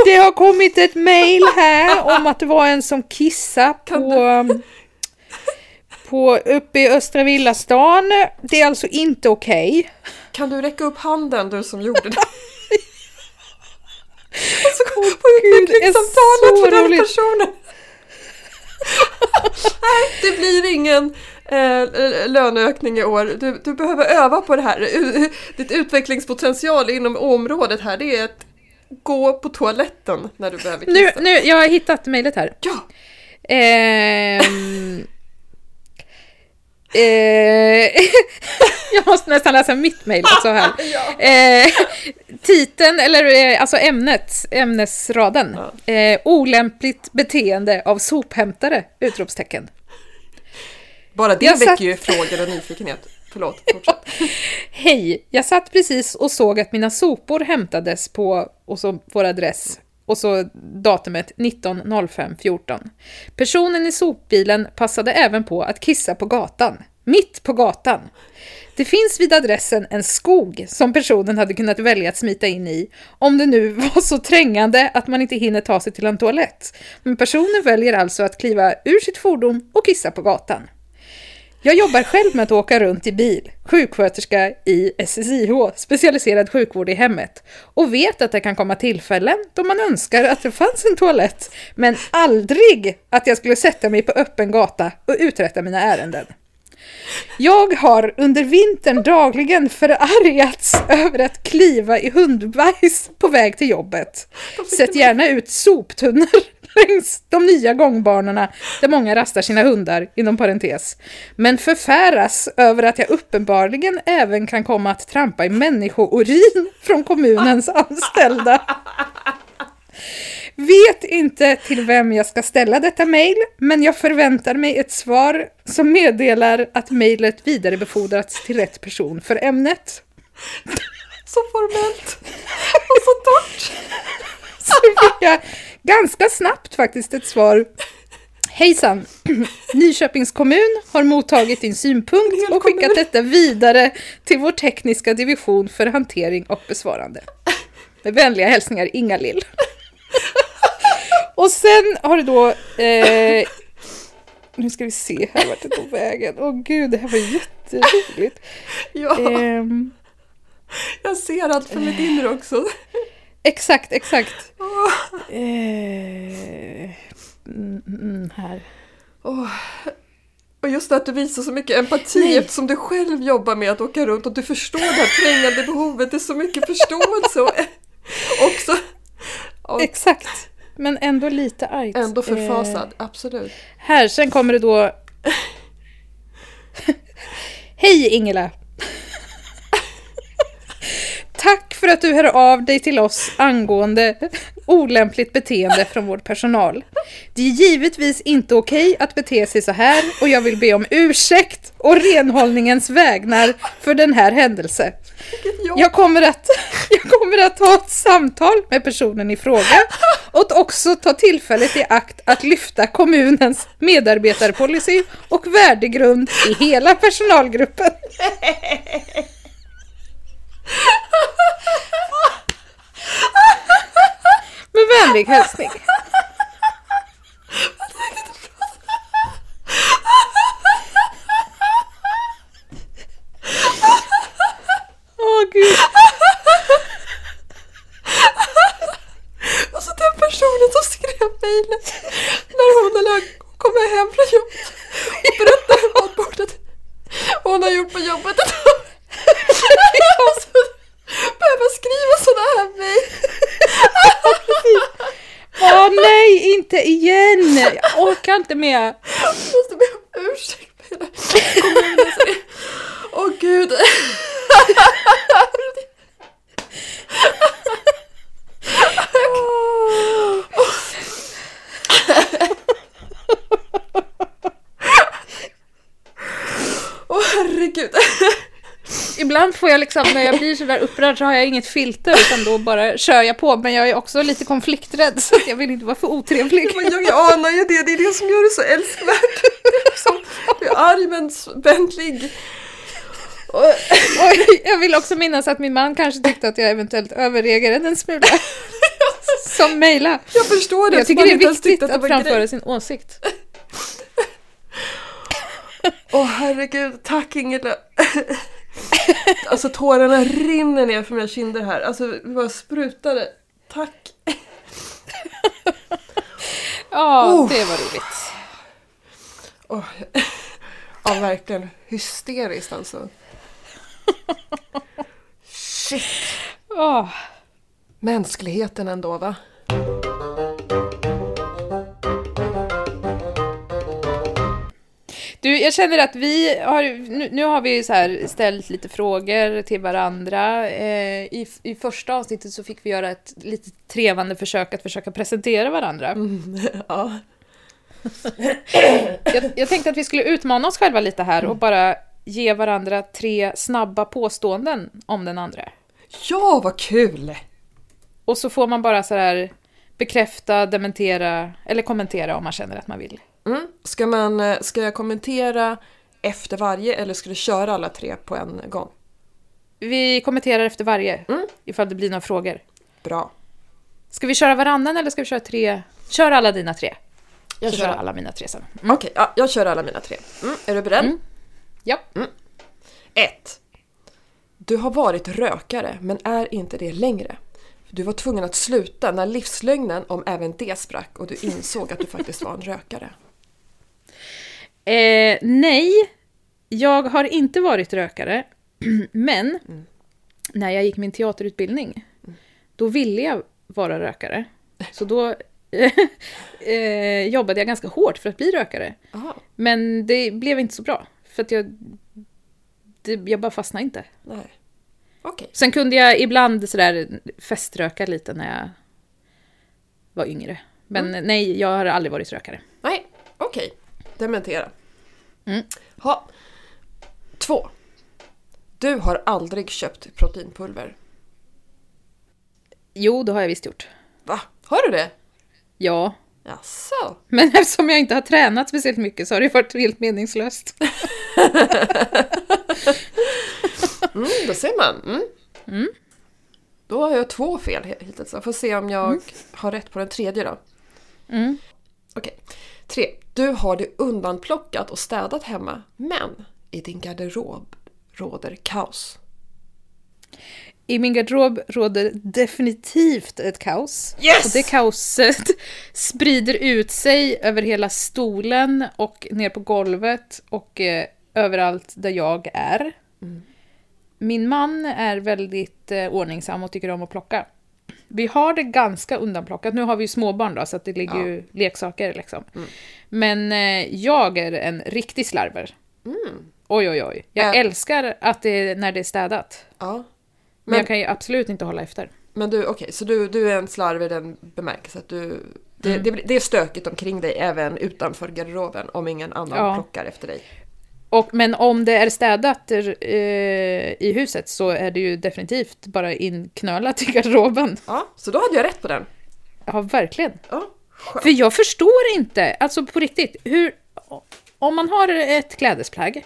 Det har kommit ett mejl här om att det var en som kissade på, um, på uppe i Östra Villastan. Det är alltså inte okej. Kan du räcka upp handen du som gjorde det? Och så på Gud, det är utvecklingssamtalet för den roligt. personen. <laughs> Nej, det blir ingen eh, löneökning i år. Du, du behöver öva på det här. <laughs> Ditt utvecklingspotential inom området här det är att gå på toaletten när du behöver Nu, kissa. nu, jag har hittat mejlet här. Ja! Ehm, eh, <laughs> jag måste nästan läsa mitt mejl också här. <laughs> Eh, titeln, eller eh, alltså ämnet, ämnesraden. Eh, olämpligt beteende av sophämtare! Utropstecken. Bara det Jag väcker satt- ju frågor och nyfikenhet. Förlåt, fortsätt. <laughs> Hej! Jag satt precis och såg att mina sopor hämtades på, och så vår adress, och så datumet 19.05.14. Personen i sopbilen passade även på att kissa på gatan. Mitt på gatan. Det finns vid adressen en skog som personen hade kunnat välja att smita in i om det nu <laughs> var så trängande att man inte hinner ta sig till en toalett. Men personen väljer alltså att kliva ur sitt fordon och kissa på gatan. Jag jobbar själv med att åka runt i bil, sjuksköterska i SSIH, specialiserad sjukvård i hemmet, och vet att det kan komma tillfällen då man önskar att det fanns en toalett, men aldrig att jag skulle sätta mig på öppen gata och uträtta mina ärenden. Jag har under vintern dagligen förargats över att kliva i hundbajs på väg till jobbet. Sätt gärna ut soptunnor längs de nya gångbanorna där många rastar sina hundar, inom parentes. Men förfäras över att jag uppenbarligen även kan komma att trampa i människourin från kommunens anställda. Vet inte till vem jag ska ställa detta mejl, men jag förväntar mig ett svar som meddelar att mejlet vidarebefordrats till rätt person för ämnet. Så formellt och så torrt. Jag ganska snabbt faktiskt ett svar. Hejsan! <clears throat> Nyköpings kommun har mottagit din synpunkt och skickat detta vidare till vår tekniska division för hantering och besvarande. Med vänliga hälsningar Inga-Lill. <laughs> Och sen har det då... Eh, nu ska vi se här vart det tog vägen. Åh gud, det här var jätteroligt. <laughs> Ja, Ehm, jag ser allt från mitt inre också. Exakt, exakt. Eh, mm, mm, här. Åh. Och just att du visar så mycket empati Nej. eftersom du själv jobbar med att åka runt och du förstår det här trängande behovet. Det är så mycket förståelse och också och Exakt. Men ändå lite argt. ändå Eh, förfasad. Absolut. här, sen kommer det då... <laughs> Hej Ingela! Tack för att du hör av dig till oss angående olämpligt beteende från vår personal. Det är givetvis inte okej att bete sig så här och jag vill be om ursäkt och renhållningens vägnar för den här händelsen. Jag kommer, att, <laughs> jag kommer att ha ett samtal med personen i fråga och också ta tillfället i akt att lyfta kommunens medarbetarpolicy och värdegrund i hela personalgruppen. <laughs> Med vänlig hälsning. Åh gud. Och så den personen som skrev mejlet när hon eller han kommer hem från jobbet och berättar hur matbordet hon har gjort på jobbet idag. Och så behöver skriva sådana här mejl. Åh nej, inte igen! Jag orkar inte mer. Jag måste be om ursäkt med hela kommunen. så det- Åh gud. herregud. Ibland får jag liksom, när jag blir sådär upprörd så har jag inget filter utan då bara kör jag på. Men jag är också lite konflikträdd så att jag vill inte vara för otrevlig. Men jag, jag anar ju det, det är det som gör det så älskvärt. Är liksom, jag är arg men vänlig. Och, Och jag vill också minnas att min man kanske tyckte att jag eventuellt överreagerade en smula. Som mejla. jag förstår det. Jag tycker det är viktigt att grej. framföra sin åsikt. Åh herregud, tack Ingela. Alltså tårarna rinner ner för mina kinder här. Alltså det bara sprutade. Tack. Ja, Oh. det var roligt. Åh, ja, verkligen hysteriskt alltså. Shit. Åh. Mänskligheten ändå va? Jag känner att vi har, nu, nu har vi så här ställt lite frågor till varandra. Eh, i, I första avsnittet så fick vi göra ett lite trevande försök att försöka presentera varandra. <laughs> Ja. Jag, jag tänkte att vi skulle utmana oss själva lite här och bara ge varandra tre snabba påståenden om den andra. ja, vad kul! Och så får man bara så här bekräfta, dementera eller kommentera om man känner att man vill. Mm. Ska, man, eh, ska jag kommentera efter varje eller ska du köra alla tre på en gång? Vi kommenterar efter varje, Mm. ifall det blir några frågor. Bra. Ska vi köra varannan eller ska vi köra tre? Kör alla dina tre. Jag kör alla. alla mina tre sen. Okej, ja, jag kör alla mina tre. Mm. Är du beredd? Mm. Ja. 1. Du har varit rökare men är inte det längre. Du var tvungen att sluta när livslögnen om även det sprack och du insåg att du faktiskt var en rökare. Eh, nej, jag har inte varit rökare. <clears throat> Men när jag gick min teaterutbildning, då ville jag vara rökare. <laughs> Så då <laughs> eh, jobbade jag ganska hårt för att bli rökare. Aha, Men det blev inte så bra, för att jag, det, jag bara fastnade inte. nej. Okej. Sen kunde jag ibland sådär feströka lite när jag var yngre. Men nej, jag har aldrig varit rökare. Nej, okej. Dementera. Mm. Ha. Två. Du har aldrig köpt proteinpulver. Jo, det har jag visst gjort. Va? Har du det? Ja, Jaså? Men <laughs> eftersom jag inte har tränat speciellt mycket så har det varit helt meningslöst. <laughs> Mm, då ser man. Mm. Mm. Då har jag två fel hittills. Jag får se om jag har rätt på den tredje då. Mm. Okej. Tre. Du har det undanplockat och städat hemma, men i din garderob råder kaos. I min garderob råder definitivt ett kaos. Yes! Och det kaoset <laughs> sprider ut sig över hela stolen och ner på golvet och eh, överallt där jag är. Min man är väldigt eh, ordningsam och tycker om att plocka. Vi har det ganska undanplockat. Nu har vi ju småbarn då, så att det ligger Ja. ju leksaker liksom. Men eh, jag är en riktig slarver. Oj, oj, oj. Jag Äh. älskar att det, när det är städat. Ja. Men, Men- jag kan ju absolut inte hålla efter. Men du, okej, så du, du är en slarv i den bemärkelsen att du... Det, det, det är stökigt omkring dig även utanför garderoben om ingen annan Ja. plockar efter dig. Och, men om det är städat eh, i huset så är det ju definitivt bara inknölat i garderoben. Ja, så då hade jag rätt på den. Ja, verkligen. Ja, skönt. För jag förstår inte, alltså på riktigt, hur... Om man har ett klädesplagg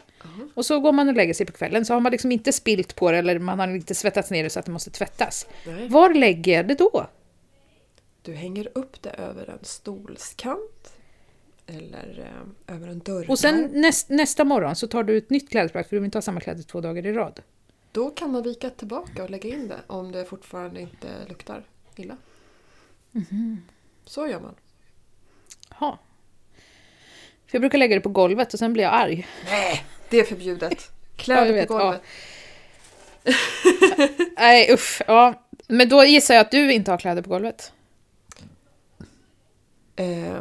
och så går man och lägger sig på kvällen så har man liksom inte spilt på det eller man har inte svettats ner det så att det måste tvättas. Nej. Var lägger jag det då? Du hänger upp det över en stolskant. Eller eh, över en dörr. Och sen näst, nästa morgon så tar du ett nytt klädesplagg för du vill inte ha samma kläder två dagar i rad. Då kan man vika tillbaka och lägga in det om det fortfarande inte luktar illa. Mhm. Så gör man. Jaha. För jag brukar lägga det på golvet och sen blir jag arg. Nej, det är förbjudet. <laughs> Ja, Kläder vet, på golvet. <laughs> Nej usch, ja. Men då gissar jag att du inte har kläder på golvet. Eh,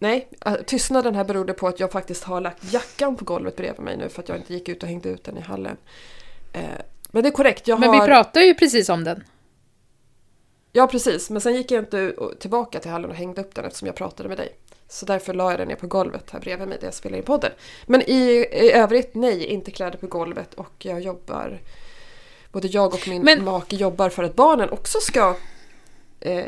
nej, eh, tystnaden här berodde på att jag faktiskt har lagt jackan på golvet bredvid mig nu för att jag inte gick ut och hängde ut den i hallen. Eh, men det är korrekt, jag Men har... vi pratar ju precis om den. Ja precis, men sen gick jag inte tillbaka till hallen och hängde upp den eftersom jag pratade med dig. Så därför la jag den ner på golvet här bredvid mig där jag spelar in podden. Men i, i övrigt, nej, inte kläder på golvet och jag jobbar... Både jag och min Men- make jobbar för att barnen också ska eh,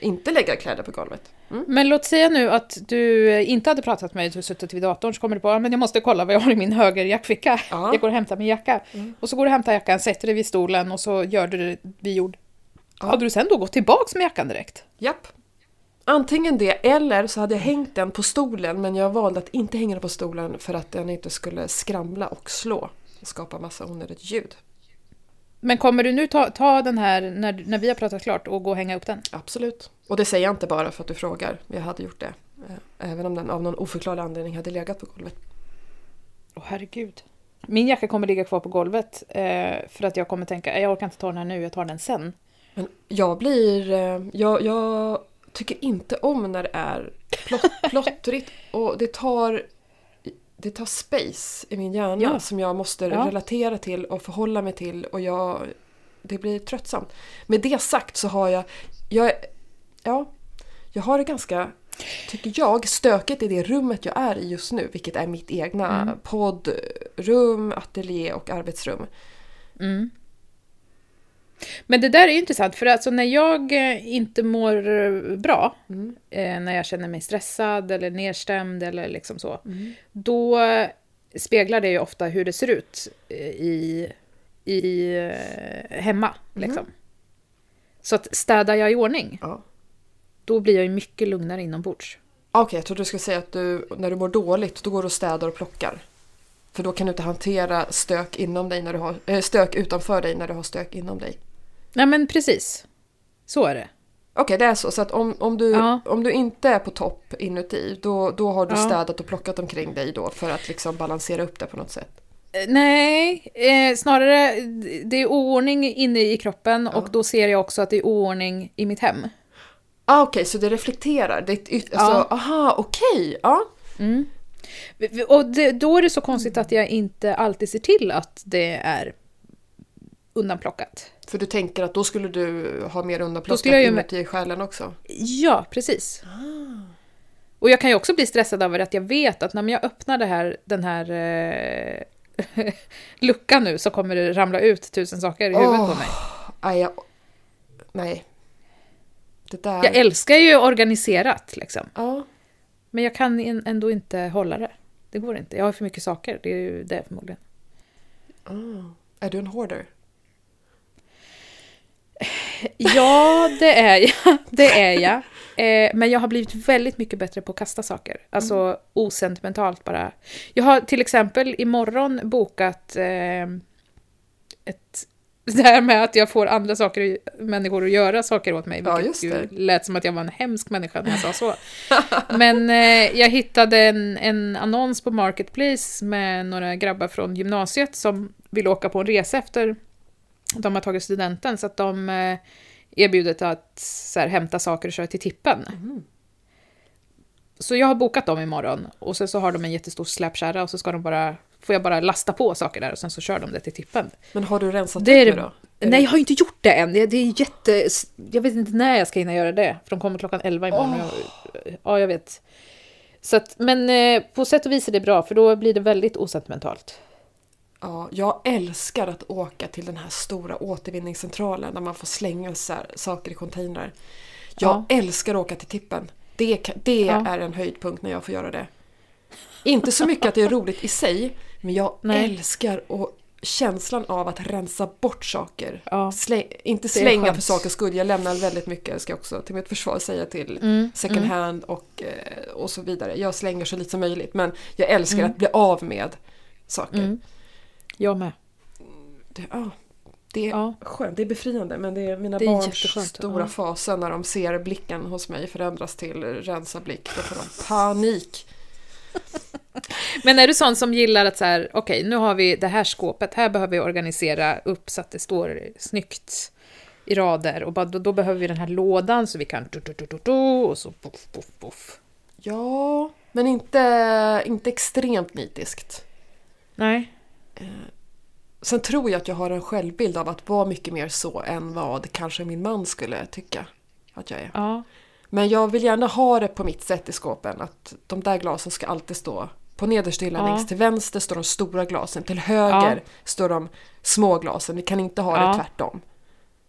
inte lägga kläder på golvet. Mm. Men låt säga nu att du inte hade pratat med mig, du suttit vid datorn, så kommer du på att jag måste kolla vad jag har i min höger jackficka. Ja. Jag går och hämtar min jacka. Och så går du och hämtar jackan, sätter dig vid stolen och så gör du det vi gjorde. Ja. Hade du sen då gått tillbaks med jackan direkt? Japp. Antingen det eller så hade jag hängt den på stolen men jag valde att inte hänga den på stolen för att den inte skulle skramla och slå och skapa massa onödigt ljud. Men kommer du nu ta, ta den här, när, när vi har pratat klart, och gå och hänga upp den? Absolut. Och det säger jag inte bara för att du frågar. Jag hade gjort det. Eh, Även om den av någon oförklarlig anledning hade legat på golvet. Åh herregud. Min jacka kommer ligga kvar på golvet eh, för att jag kommer tänka, jag orkar inte ta den här nu, jag tar den sen. Men jag blir... eh, Jag, jag tycker inte om när det är plott, <laughs> plottrigt och det tar... Det tar space i min hjärna Ja. som jag måste Ja. relatera till och förhålla mig till och jag... Det blir tröttsamt. Med det sagt så har jag... jag ja, jag har det ganska, tycker jag, stökigt i det rummet jag är i just nu. Vilket är mitt egna Mm. poddrum, ateljé och arbetsrum. Mm. Men det där är intressant, för alltså när jag eh, inte mår eh, bra, Mm. eh, när jag känner mig stressad eller nedstämd eller liksom så, Mm. då speglar det ju ofta hur det ser ut i, i hemma. Liksom. Så att städar jag i ordning, Ja. då blir jag ju mycket lugnare inombords. Okej, jag trodde du skulle säga att du, när du mår dåligt, då går du och städar och plockar. För då kan du inte hantera stök inom dig när du har, stök utanför dig när du har stök inom dig. Nej men precis, så är det. Okej, det är så. Så att om, om, du, Ja. om du inte är på topp inuti, då, då har du Ja. städat och plockat omkring dig då för att liksom balansera upp det på något sätt. Eh, Nej, eh, snarare det är oordning inne i kroppen Ja. och då ser jag också att det är oordning i mitt hem. Ah, Okej, så det reflekterar? Det, alltså, Ja. Aha, okej. ja. Mm. Och det, då är det så konstigt att jag inte alltid ser till att det är undanplockat. För du tänker att då skulle du ha mer undanplockat inuti i själen också? Ja, precis. Och jag kan ju också bli stressad över att jag vet att när jag öppnar det här, den här eh, <laughs> luckan nu så kommer det ramla ut tusen saker i huvudet på mig. Nej, jag, nej. Det där... Jag älskar ju organiserat liksom. Ja. Men jag kan ändå inte hålla det. Det går inte. Jag har för mycket saker. Det är ju det förmodligen. Ah. Är du en hoarder? Ja, det är jag. <laughs> Det är jag. Eh, men jag har blivit väldigt mycket bättre på att kasta saker. Alltså osentimentalt bara. Jag har till exempel imorgon bokat eh, ett... <laughs> Det här med att jag får andra saker, människor att göra saker åt mig. Ja, just ju det. lät som att jag var en hemsk människa när jag sa så. <laughs> Men eh, jag hittade en, en annons på Marketplace med några grabbar från gymnasiet som vill åka på en resa efter de har tagit studenten. Så att de eh, att så här, hämta saker och köra till tippen. Så jag har bokat dem imorgon. Och sen så har de en jättestor släpkärra och så ska de bara, får jag bara lasta på saker där och sen så kör de det till tippen. Men har du rensat Det är upp nu då? Nej, jag har inte gjort det än. Det det är jätte... Jag vet inte när jag ska hinna göra det. För de kommer klockan 11 imorgon. Jag, ja, jag vet. Så att, men eh, på sätt och vis är det bra, för då blir det väldigt osentimentalt. Ja, jag älskar att åka till den här stora återvinningscentralen där man får slänga så här, saker i containrar. Jag älskar att åka till tippen. Det, det Ja. är en höjdpunkt när jag får göra det. Inte så mycket att det är roligt i sig, men jag Nej. älskar och känslan av att rensa bort saker. Ja. Släng, inte slänga för sakens skull, jag lämnar väldigt mycket, ska jag också till mitt försvar säga till Mm, second mm. hand och, eh, och så vidare. Jag slänger så lite som möjligt, men jag älskar Mm. att bli av med saker. Mm. Jag med. Det, ja, det är Ja. skönt, det är befriande men det är mina Det är barns stora ja. faser när de ser blicken hos mig förändras till rensa blick. Då får de panik. <laughs> Men är du sån som gillar att så här, okej, nu har vi det här skåpet, här behöver vi organisera upp så att det står snyggt i rader och bara, då, då behöver vi den här lådan så vi kan du, du, du, du, du, och så poff, poff, poff. Ja, men inte, inte extremt nitiskt. Nej. Sen tror jag att jag har en självbild av att vara mycket mer så än vad kanske min man skulle tycka att jag är. Ja. Men jag vill gärna ha det på mitt sätt i skåpen. Att de där glasen ska alltid stå på nedersta hyllan Ja. längst till vänster står de stora glasen. Till höger står de små glasen. Vi kan inte ha Ja. det tvärtom.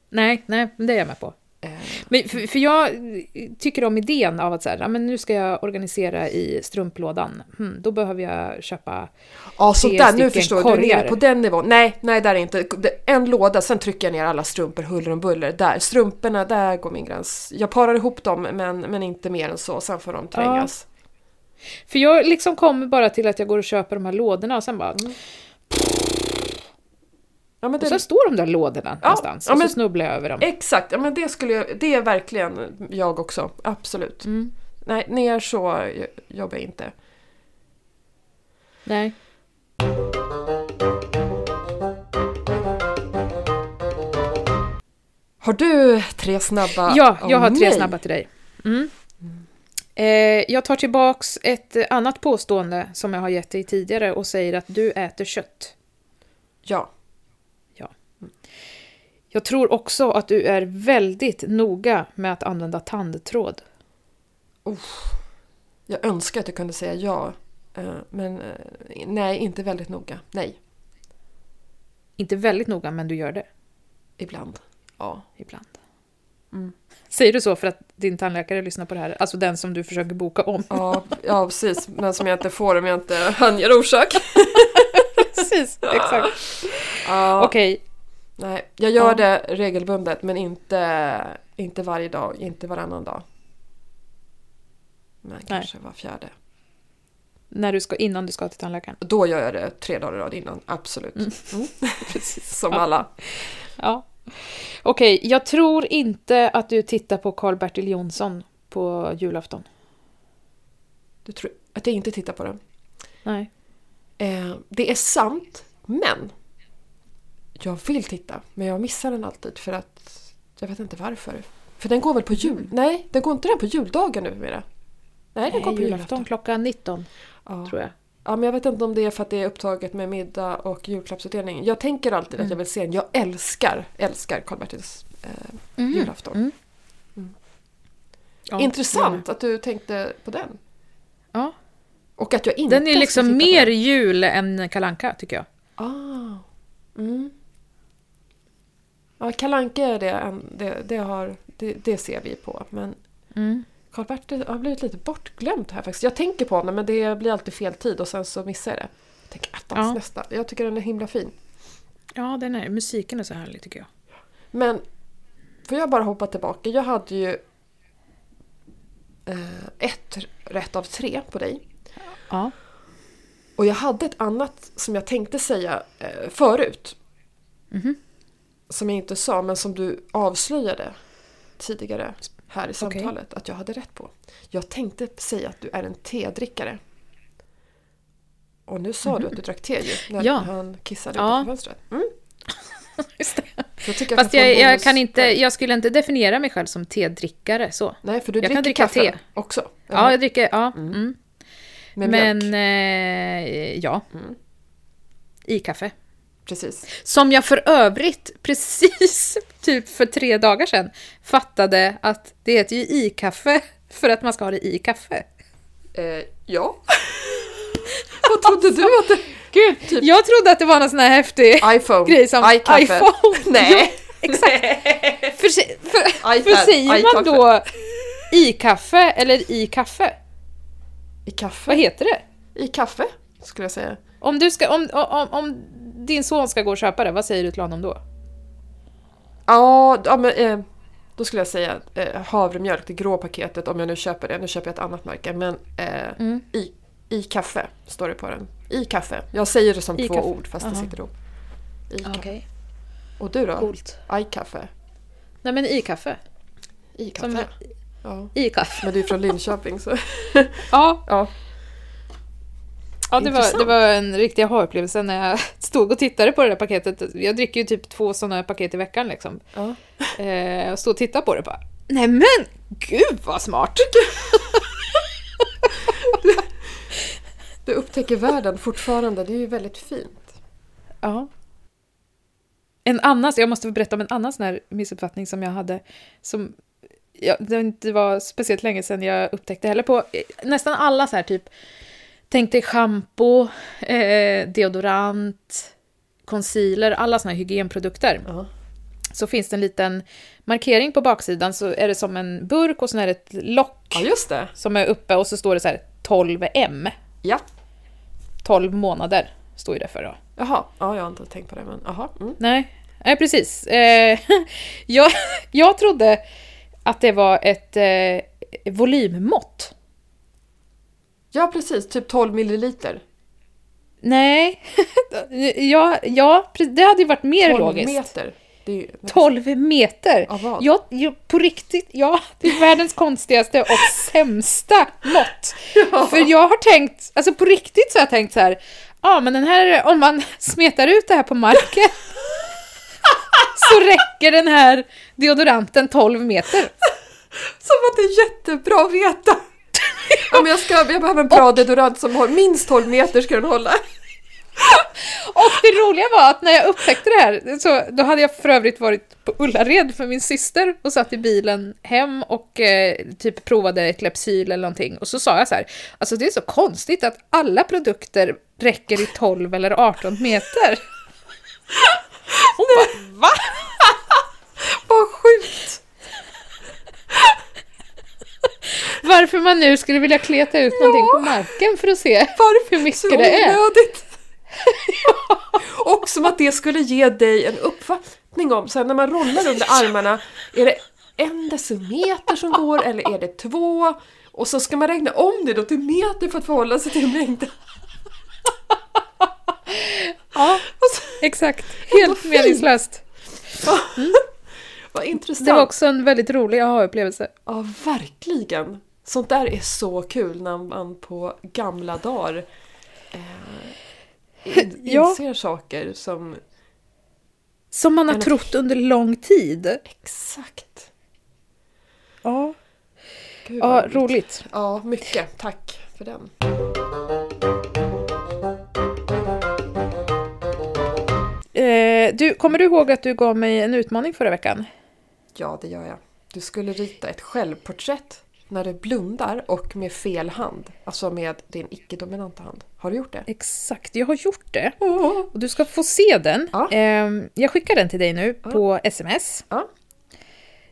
Nej, nej, det är jag med på. Eh, Men för, för jag tycker om idén av att så här, ja, men nu ska jag organisera i strumplådan. Hmm, då behöver jag köpa... Ja, så där, nu förstår du. Du är korgar. nere på den nivån. Nej, nej, där är inte. En låda, sen trycker jag ner alla strumpor huller om buller. Där, strumporna, där går min gräns. Jag parar ihop dem, men, men inte mer än så. Sen får de trängas. För jag liksom kommer bara till att jag går och köper de här lådorna och sen bara... Ja, men Och det, sen står de där lådorna någonstans ja, och men- så snubblar jag över dem. Exakt, ja, men det skulle jag, det är verkligen jag också. Absolut. Mm. Nej, ner så jobbar jag inte. Nej. Har du tre snabba? Ja, jag har tre nej. snabba till dig. Mm. Eh, jag tar tillbaks ett annat påstående som jag har gett dig tidigare och säger att du äter kött. Ja. Jag tror också att du är väldigt noga med att använda tandtråd. Jag önskar att jag kunde säga ja. eh, Men eh, nej, inte väldigt noga. Nej, Inte väldigt noga, men du gör det ibland. Ja. ibland. Mm. Säger du så för att din tandläkare lyssnar på det här? Alltså den som du försöker boka om? Ja, ja, precis. Men som jag inte får om jag inte <laughs> anger orsak. <laughs> Precis, exakt. Ja, Okej, Nej, jag gör Ja. det regelbundet men inte, inte varje dag, inte varannan dag. Men kanske var fjärde. när du ska, innan du ska till tandläkaren. Då gör jag det tre dagar i rad innan, absolut. Mm. <laughs> Precis som Ja. alla. Ja. Okej, jag tror inte att du tittar på Karl-Bertil Jonsson på julafton. Du tror att jag inte tittar på det. Nej. Eh, det är sant, men jag vill titta, men jag missar den alltid för att jag vet inte varför. För den går väl på jul? Nej, den går inte den på juldagen numera? Nej, den går Nej, på julafton julafton. klockan 19, Ja. tror jag. ja, men jag vet inte om det är för att det är upptaget med middag och julklappsutdelning. Jag tänker alltid att jag vill se den. Jag älskar, älskar Karl-Bertils eh, julafton. Mm. Ja, Intressant att du tänkte på den. Ja. Och att jag inte Den är liksom på mer jul än kalanka tycker jag. Ah. Mm. Ja, Kalanka är det, en- det, det, har, det, det ser vi på. Men Mm. Karl-Bertil har blivit lite bortglömt här faktiskt. Jag tänker på honom men det blir alltid fel tid och sen så missar jag det. Jag tänker attans Ja. nästa. Jag tycker den är himla fin. Ja, den är, musiken är så härlig tycker jag. Men får jag bara hoppa tillbaka. Jag hade ju eh, ett rätt av tre på dig. Ja. Och jag hade ett annat som jag tänkte säga eh, förut. Mhm. Som jag inte sa men som du avslöjade tidigare här i samtalet att jag hade rätt på. Jag tänkte säga att du är en tedrickare. Och nu sa du att du drack te ju när Ja. han kissade Ja. utanför fönstret. Mm. <laughs> Just det. Jag tycker Fast jag, jag, bonus kan inte, jag skulle inte definiera mig själv som tedrickare så. Nej, för du jag dricker kan dricka kaffe te. också. Ja, jag dricker, ja. Mm. Med Men mjölk. eh, ja. Mm. I kaffe. Precis. Som jag för övrigt <laughs> precis typ för tre dagar sedan fattade att det heter ju i-kaffe <laughs> för att man ska ha det i kaffe. Eh, ja. <laughs> Vad trodde du att det... Gud, jag trodde att det var någon sån här häftig iPhone, grej som iKaffe. iPhone. Nej. Exakt. För, för, för säger man då i-kaffe eller i kaffe? I kaffe? Vad heter det? I kaffe, skulle jag säga. Om, du ska, om, om, om din son ska gå och köpa det, vad säger du till honom då? Ja, ja men, eh, då skulle jag säga eh, havremjölk, det grå paketet, om jag nu köper det. Nu köper jag ett annat märke, men eh, Mm. i, i kaffe står det på den. I kaffe. Jag säger det som I två kaffe. ord fast det Aha. sitter ihop. I kaffe. Okej. Och du då? Coolt. I-kaffe? Nej men i kaffe. I Som kaffe? Ja. i kaffe. Men du är från Linköping så... <laughs> Ja, ja. Ja det, var, det var en riktig aha-upplevelse när jag <laughs> stod och tittade på det där paketet. Jag dricker ju typ två sådana paket i veckan liksom. ja. Eh, jag stod och tittade på det och bara Nej men gud vad smart! Du upptäcker världen fortfarande, det är ju väldigt fint. Ja. En annan, jag måste berätta om en annan sån här missuppfattning som jag hade. Som ja, det inte var speciellt länge sedan jag upptäckte heller på eh, nästan alla så här typ, tänk dig schampo, eh, deodorant, concealer, alla såna här hygienprodukter. Ja. Så finns det en liten markering på baksidan så är det som en burk och sen är det ett lock ja, just det. som är uppe och så står det så här 12M. Ja. 12 månader står ju det för då. Jaha, ja, jag har inte tänkt på det men jaha. Mm. Nej, nej precis. Eh, <laughs> jag, jag trodde att det var ett eh, volymmått. Ja, precis. Typ 12 milliliter. Nej, <laughs> ja, ja, det hade ju varit mer 12 logiskt. meter. Det är ju... 12 meter! Av vad? Ja, ja, på riktigt, ja, det är världens konstigaste och sämsta mått. <laughs> För jag har tänkt, alltså på riktigt så har jag tänkt så här, ja men den här, om man <laughs> smetar ut det här på marken så räcker den här deodoranten 12 meter. Som att det är jättebra att veta! Men jag, ska, jag behöver en bra deodorant som har minst 12 meter ska den hålla. Och det roliga var att när jag upptäckte det här, så då hade jag för övrigt varit på Ullared för min syster och satt i bilen hem och eh, typ provade ett Lepsyl eller någonting. Och så sa jag så här, alltså det är så konstigt att alla produkter räcker i 12 eller 18 meter. Hon bara, va? Vad sjukt! Varför man nu skulle vilja kleta ut någonting på marken för att se Varför hur mycket så det är. onödigt? <laughs> Och som att det skulle ge dig en uppfattning om, sen när man rollar under armarna, är det en decimeter som går eller är det två? Och så ska man räkna om det då till meter för att förhålla sig till mängden. Ja, exakt. Helt meningslöst. Vad intressant. Det var också en väldigt rolig aha-upplevelse. Ja, verkligen. Sånt där är så kul när man på gamla dagar eh, in, Ja. inser saker som... Som man har Eller- trott under lång tid. Exakt. Ja, Gud, ja vad roligt. Ja, mycket. Tack för den. Eh, du, kommer du ihåg att du gav mig en utmaning förra veckan? Ja, det gör jag. Du skulle rita ett självporträtt när du blundar och med fel hand. Alltså med din icke-dominanta hand. Har du gjort det? Exakt, jag har gjort det. Och du ska få se den. Ja. Eh, jag skickar den till dig nu Ja. på sms. Ja.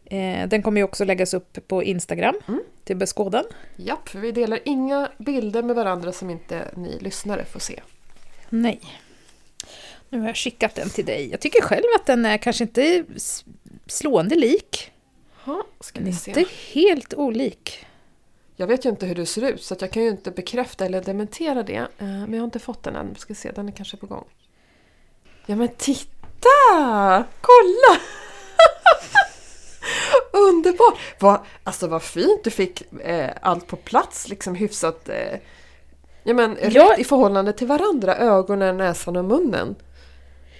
Eh, den kommer ju också läggas upp på Instagram Mm. till beskådan. Japp, för vi delar inga bilder med varandra som inte ni lyssnare får se. Nej. Nu har jag skickat den till dig. Jag tycker själv att den är kanske inte slående lik. Ja, ska vi inte se. helt olik. Jag vet ju inte hur du ser ut så jag kan ju inte bekräfta eller dementera det. Eh, Men jag har inte fått den än. Ska se, den är kanske på gång. Ja men titta! Kolla! <laughs> Underbart! Vad, alltså vad fint du fick eh, allt på plats liksom hyfsat. Eh, ja men Ja. rätt i förhållande till varandra. Ögonen, näsan och munnen.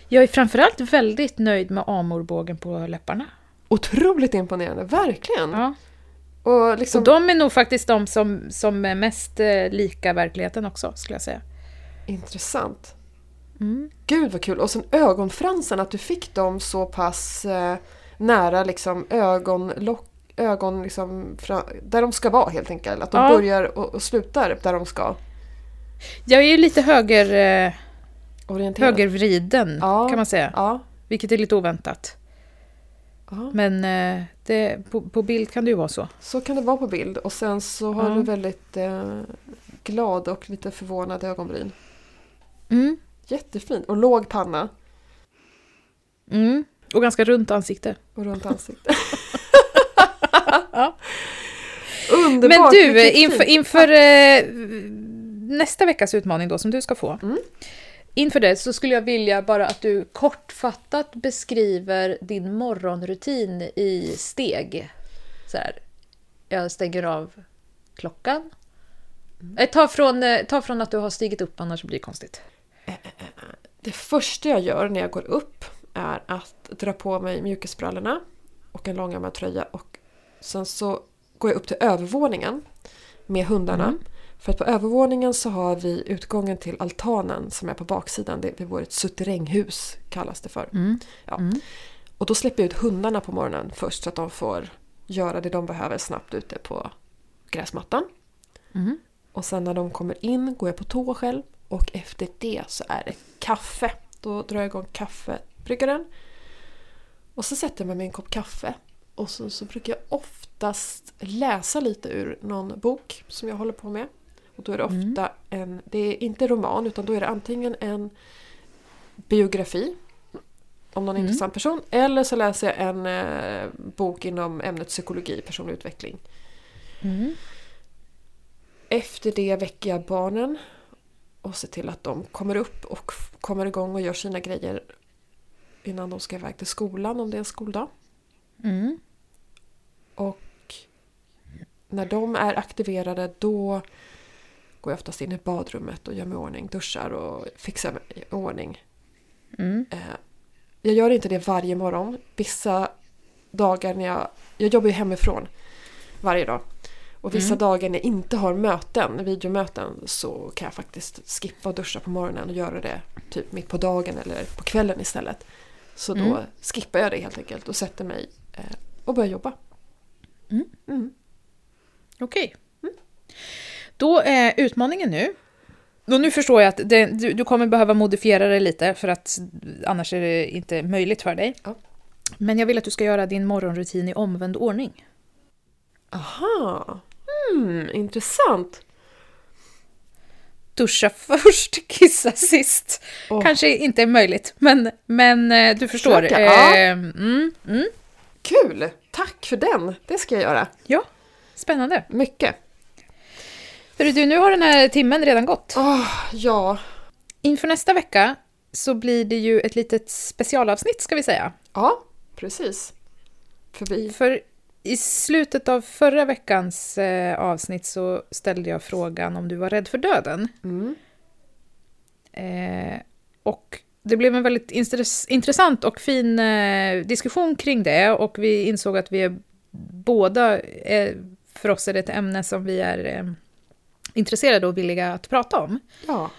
Jag är framförallt väldigt nöjd med amorbågen på läpparna. Otroligt imponerande, verkligen! Ja. Och liksom, Och de är nog faktiskt de som, som är mest eh, lika verkligheten också, skulle jag säga. Intressant. Mm. Gud vad kul! Och sen ögonfransarna, att du fick dem så pass eh, nära liksom ögonlock, ögon liksom, fra, där de ska vara helt enkelt. Att de Ja. börjar och, och slutar där de ska. Jag är ju lite höger, eh, Orienterade. högervriden, Ja. kan man säga. Ja. Vilket är lite oväntat. ja, Men eh, det, på, på bild kan det ju vara så. så kan det vara på bild. Och sen så har Ja. du väldigt eh, glad och lite förvånad ögonbryn. Mm. Jättefint! Och låg panna Mm. Och ganska runt ansikte. och runt ansiktet. Ja. <laughs> Underbart! Men du, inför, inför eh, nästa veckas utmaning då, som du ska få. Mm. Inför det så skulle jag vilja bara att du kortfattat beskriver din morgonrutin i steg. Så här, jag stänger av klockan. Eh, Ta, från, eh, ta från att du har stigit upp, annars blir det konstigt. Det första jag gör när jag går upp är att dra på mig mjukisbrallorna och en långärmad tröja och sen så går jag upp till övervåningen med hundarna. Mm. För att på övervåningen så har vi utgången till altanen som är på baksidan. Det är vårt suteränghus kallas det för. Mm. Ja. Mm. Och då släpper jag ut hundarna på morgonen först så att de får göra det de behöver snabbt ute på gräsmattan. Mm. Och sen när de kommer in går jag på toa själv och efter det så är det kaffe. Då drar jag igång kaffebryggaren. Och så sätter jag mig med en kopp kaffe. Och så, så brukar jag oftast läsa lite ur någon bok som jag håller på med. Och då är det ofta en, det är inte roman utan då är det antingen en biografi om någon intressant person eller så läser jag en eh, bok inom ämnet psykologi, personlig utveckling. Mm. Efter det väcker jag barnen och ser till att de kommer upp och kommer igång och gör sina grejer innan de ska iväg till skolan om det är en skoldag. Mm. Och när de är aktiverade då går jag oftast in i badrummet och gör mig i ordning, duschar och fixar mig i ordning. Mm. Eh, Jag gör inte det varje morgon. Vissa dagar när jag... Jag jobbar ju hemifrån varje dag. Och vissa Mm. dagar när jag inte har möten, videomöten, så kan jag faktiskt skippa och duscha på morgonen och göra det typ mitt på dagen eller på kvällen istället. Så då Mm. skippar jag det helt enkelt och sätter mig eh, och börjar jobba. Mm. Mm. Okej. Då är utmaningen nu. Och nu förstår jag att det, du, du kommer behöva modifiera det lite för att annars är det inte möjligt för dig. Ja. Men jag vill att du ska göra din morgonrutin i omvänd ordning. Aha, hmm, intressant. Duscha först, <laughs> kissa sist. Åh. Kanske inte är möjligt, men, men eh, du förstår. Försöka, ja. Eh, mm, mm. Kul! Tack för den! Det ska jag göra. Ja, spännande. Mycket. Hörru du, nu har den här timmen redan gått. Åh, ja. Inför nästa vecka så blir det ju ett litet specialavsnitt ska vi säga. Ja, precis. För vi... För i slutet av förra veckans eh, avsnitt så ställde jag frågan om du var rädd för döden. Mm. Eh, och det blev en väldigt intress- intressant och fin eh, diskussion kring det och vi insåg att vi är båda, eh, för oss är det ett ämne som vi är eh, intresserade och villiga att prata om. Ja.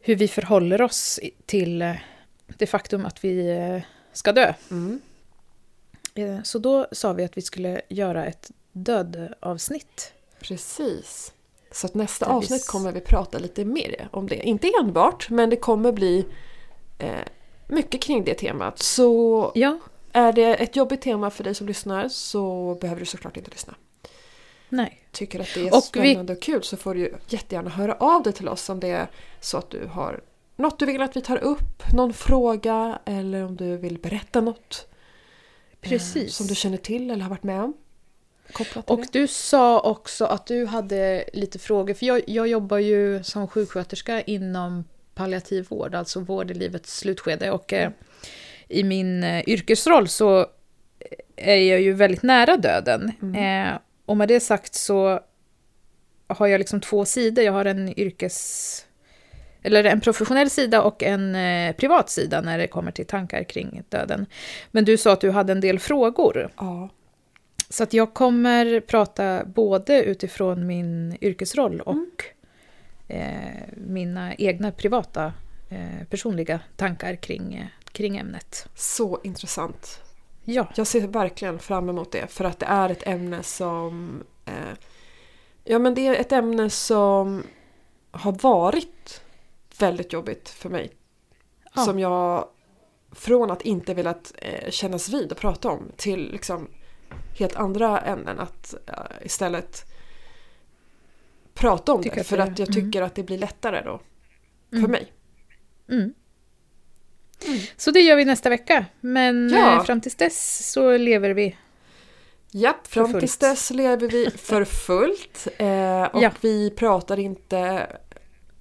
Hur vi förhåller oss till eh, det faktum att vi eh, ska dö. Mm. Eh, Så då sa vi att vi skulle göra ett dödavsnitt. Precis. Så att nästa avsnitt kommer vi prata lite mer om det. Inte enbart, men det kommer bli eh, mycket kring det temat. Så Ja, är det ett jobbigt tema för dig som lyssnar så behöver du såklart inte lyssna. Nej. Tycker att det är Och vi- spännande och kul så får du jättegärna höra av dig till oss om det är så att du har något du vill att vi tar upp, någon fråga eller om du vill berätta något. eh, Precis. Som du känner till eller har varit med om. Och det. du sa också att du hade lite frågor, för jag, jag jobbar ju som sjuksköterska inom palliativ vård, alltså vård i livets slutskede. Och eh, i min eh, yrkesroll så är jag ju väldigt nära döden. Eh, och med det sagt så har jag liksom två sidor. Jag har en yrkes... Eller en professionell sida och en eh, privat sida när det kommer till tankar kring döden. Men du sa att du hade en del frågor. Ja. Så att jag kommer prata både utifrån min yrkesroll och eh, mina egna privata eh, personliga tankar kring, eh, kring ämnet. Så intressant. Ja, Jag ser verkligen fram emot det för att det är ett ämne som... Eh, ja men det är ett ämne som har varit väldigt jobbigt för mig. Ja. Som jag från att inte velat eh, kännas vid och prata om till liksom helt andra ämnen att eh, istället prata om Tycker det. För att jag mm. tycker att det blir lättare då. För Mm. mig. mm. Så det gör vi nästa vecka. Men Ja. eh, fram tills dess så lever vi. Japp, fram fullt. tills dess lever vi för fullt. <laughs> Eh, och Ja. vi pratar inte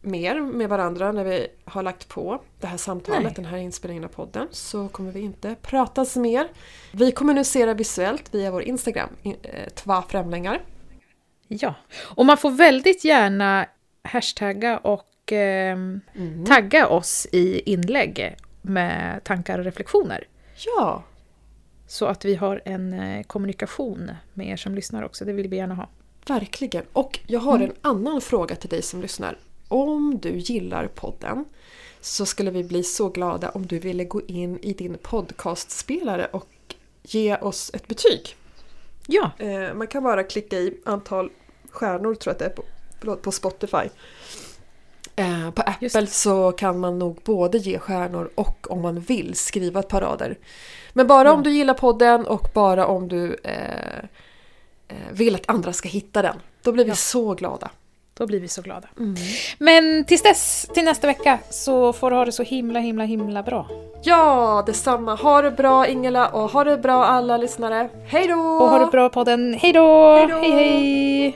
mer med varandra när vi har lagt på det här samtalet, Nej. den här inspelningen av podden. Så kommer vi inte pratas mer. Vi kommunicerar visuellt via vår Instagram, in- eh, Tva Främlingar. Ja. Och man får väldigt gärna hashtagga och eh, tagga oss i inlägg med tankar och reflektioner. Ja, Så att vi har en eh, kommunikation med er som lyssnar också. Det vill vi gärna ha. verkligen. Och jag har en annan fråga till dig som lyssnar. Om du gillar podden så skulle vi bli så glada om du ville gå in i din podcastspelare och ge oss ett betyg. Ja, Eh, man kan bara klicka i antal stjärnor tror jag att det är på, på Spotify. Eh, på Apple så kan man nog både ge stjärnor och om man vill skriva ett par rader. Men bara om Ja. du gillar podden och bara om du eh, eh, vill att andra ska hitta den. Då blir vi Ja. så glada. då blir vi så glada. Men tills dess, till nästa vecka, så får du ha det så himla, himla, himla bra. Ja, detsamma. Ha det bra Ingela och ha det bra alla lyssnare. Hej då! Och ha det bra på den. Hej då! Hej då! Hej hej!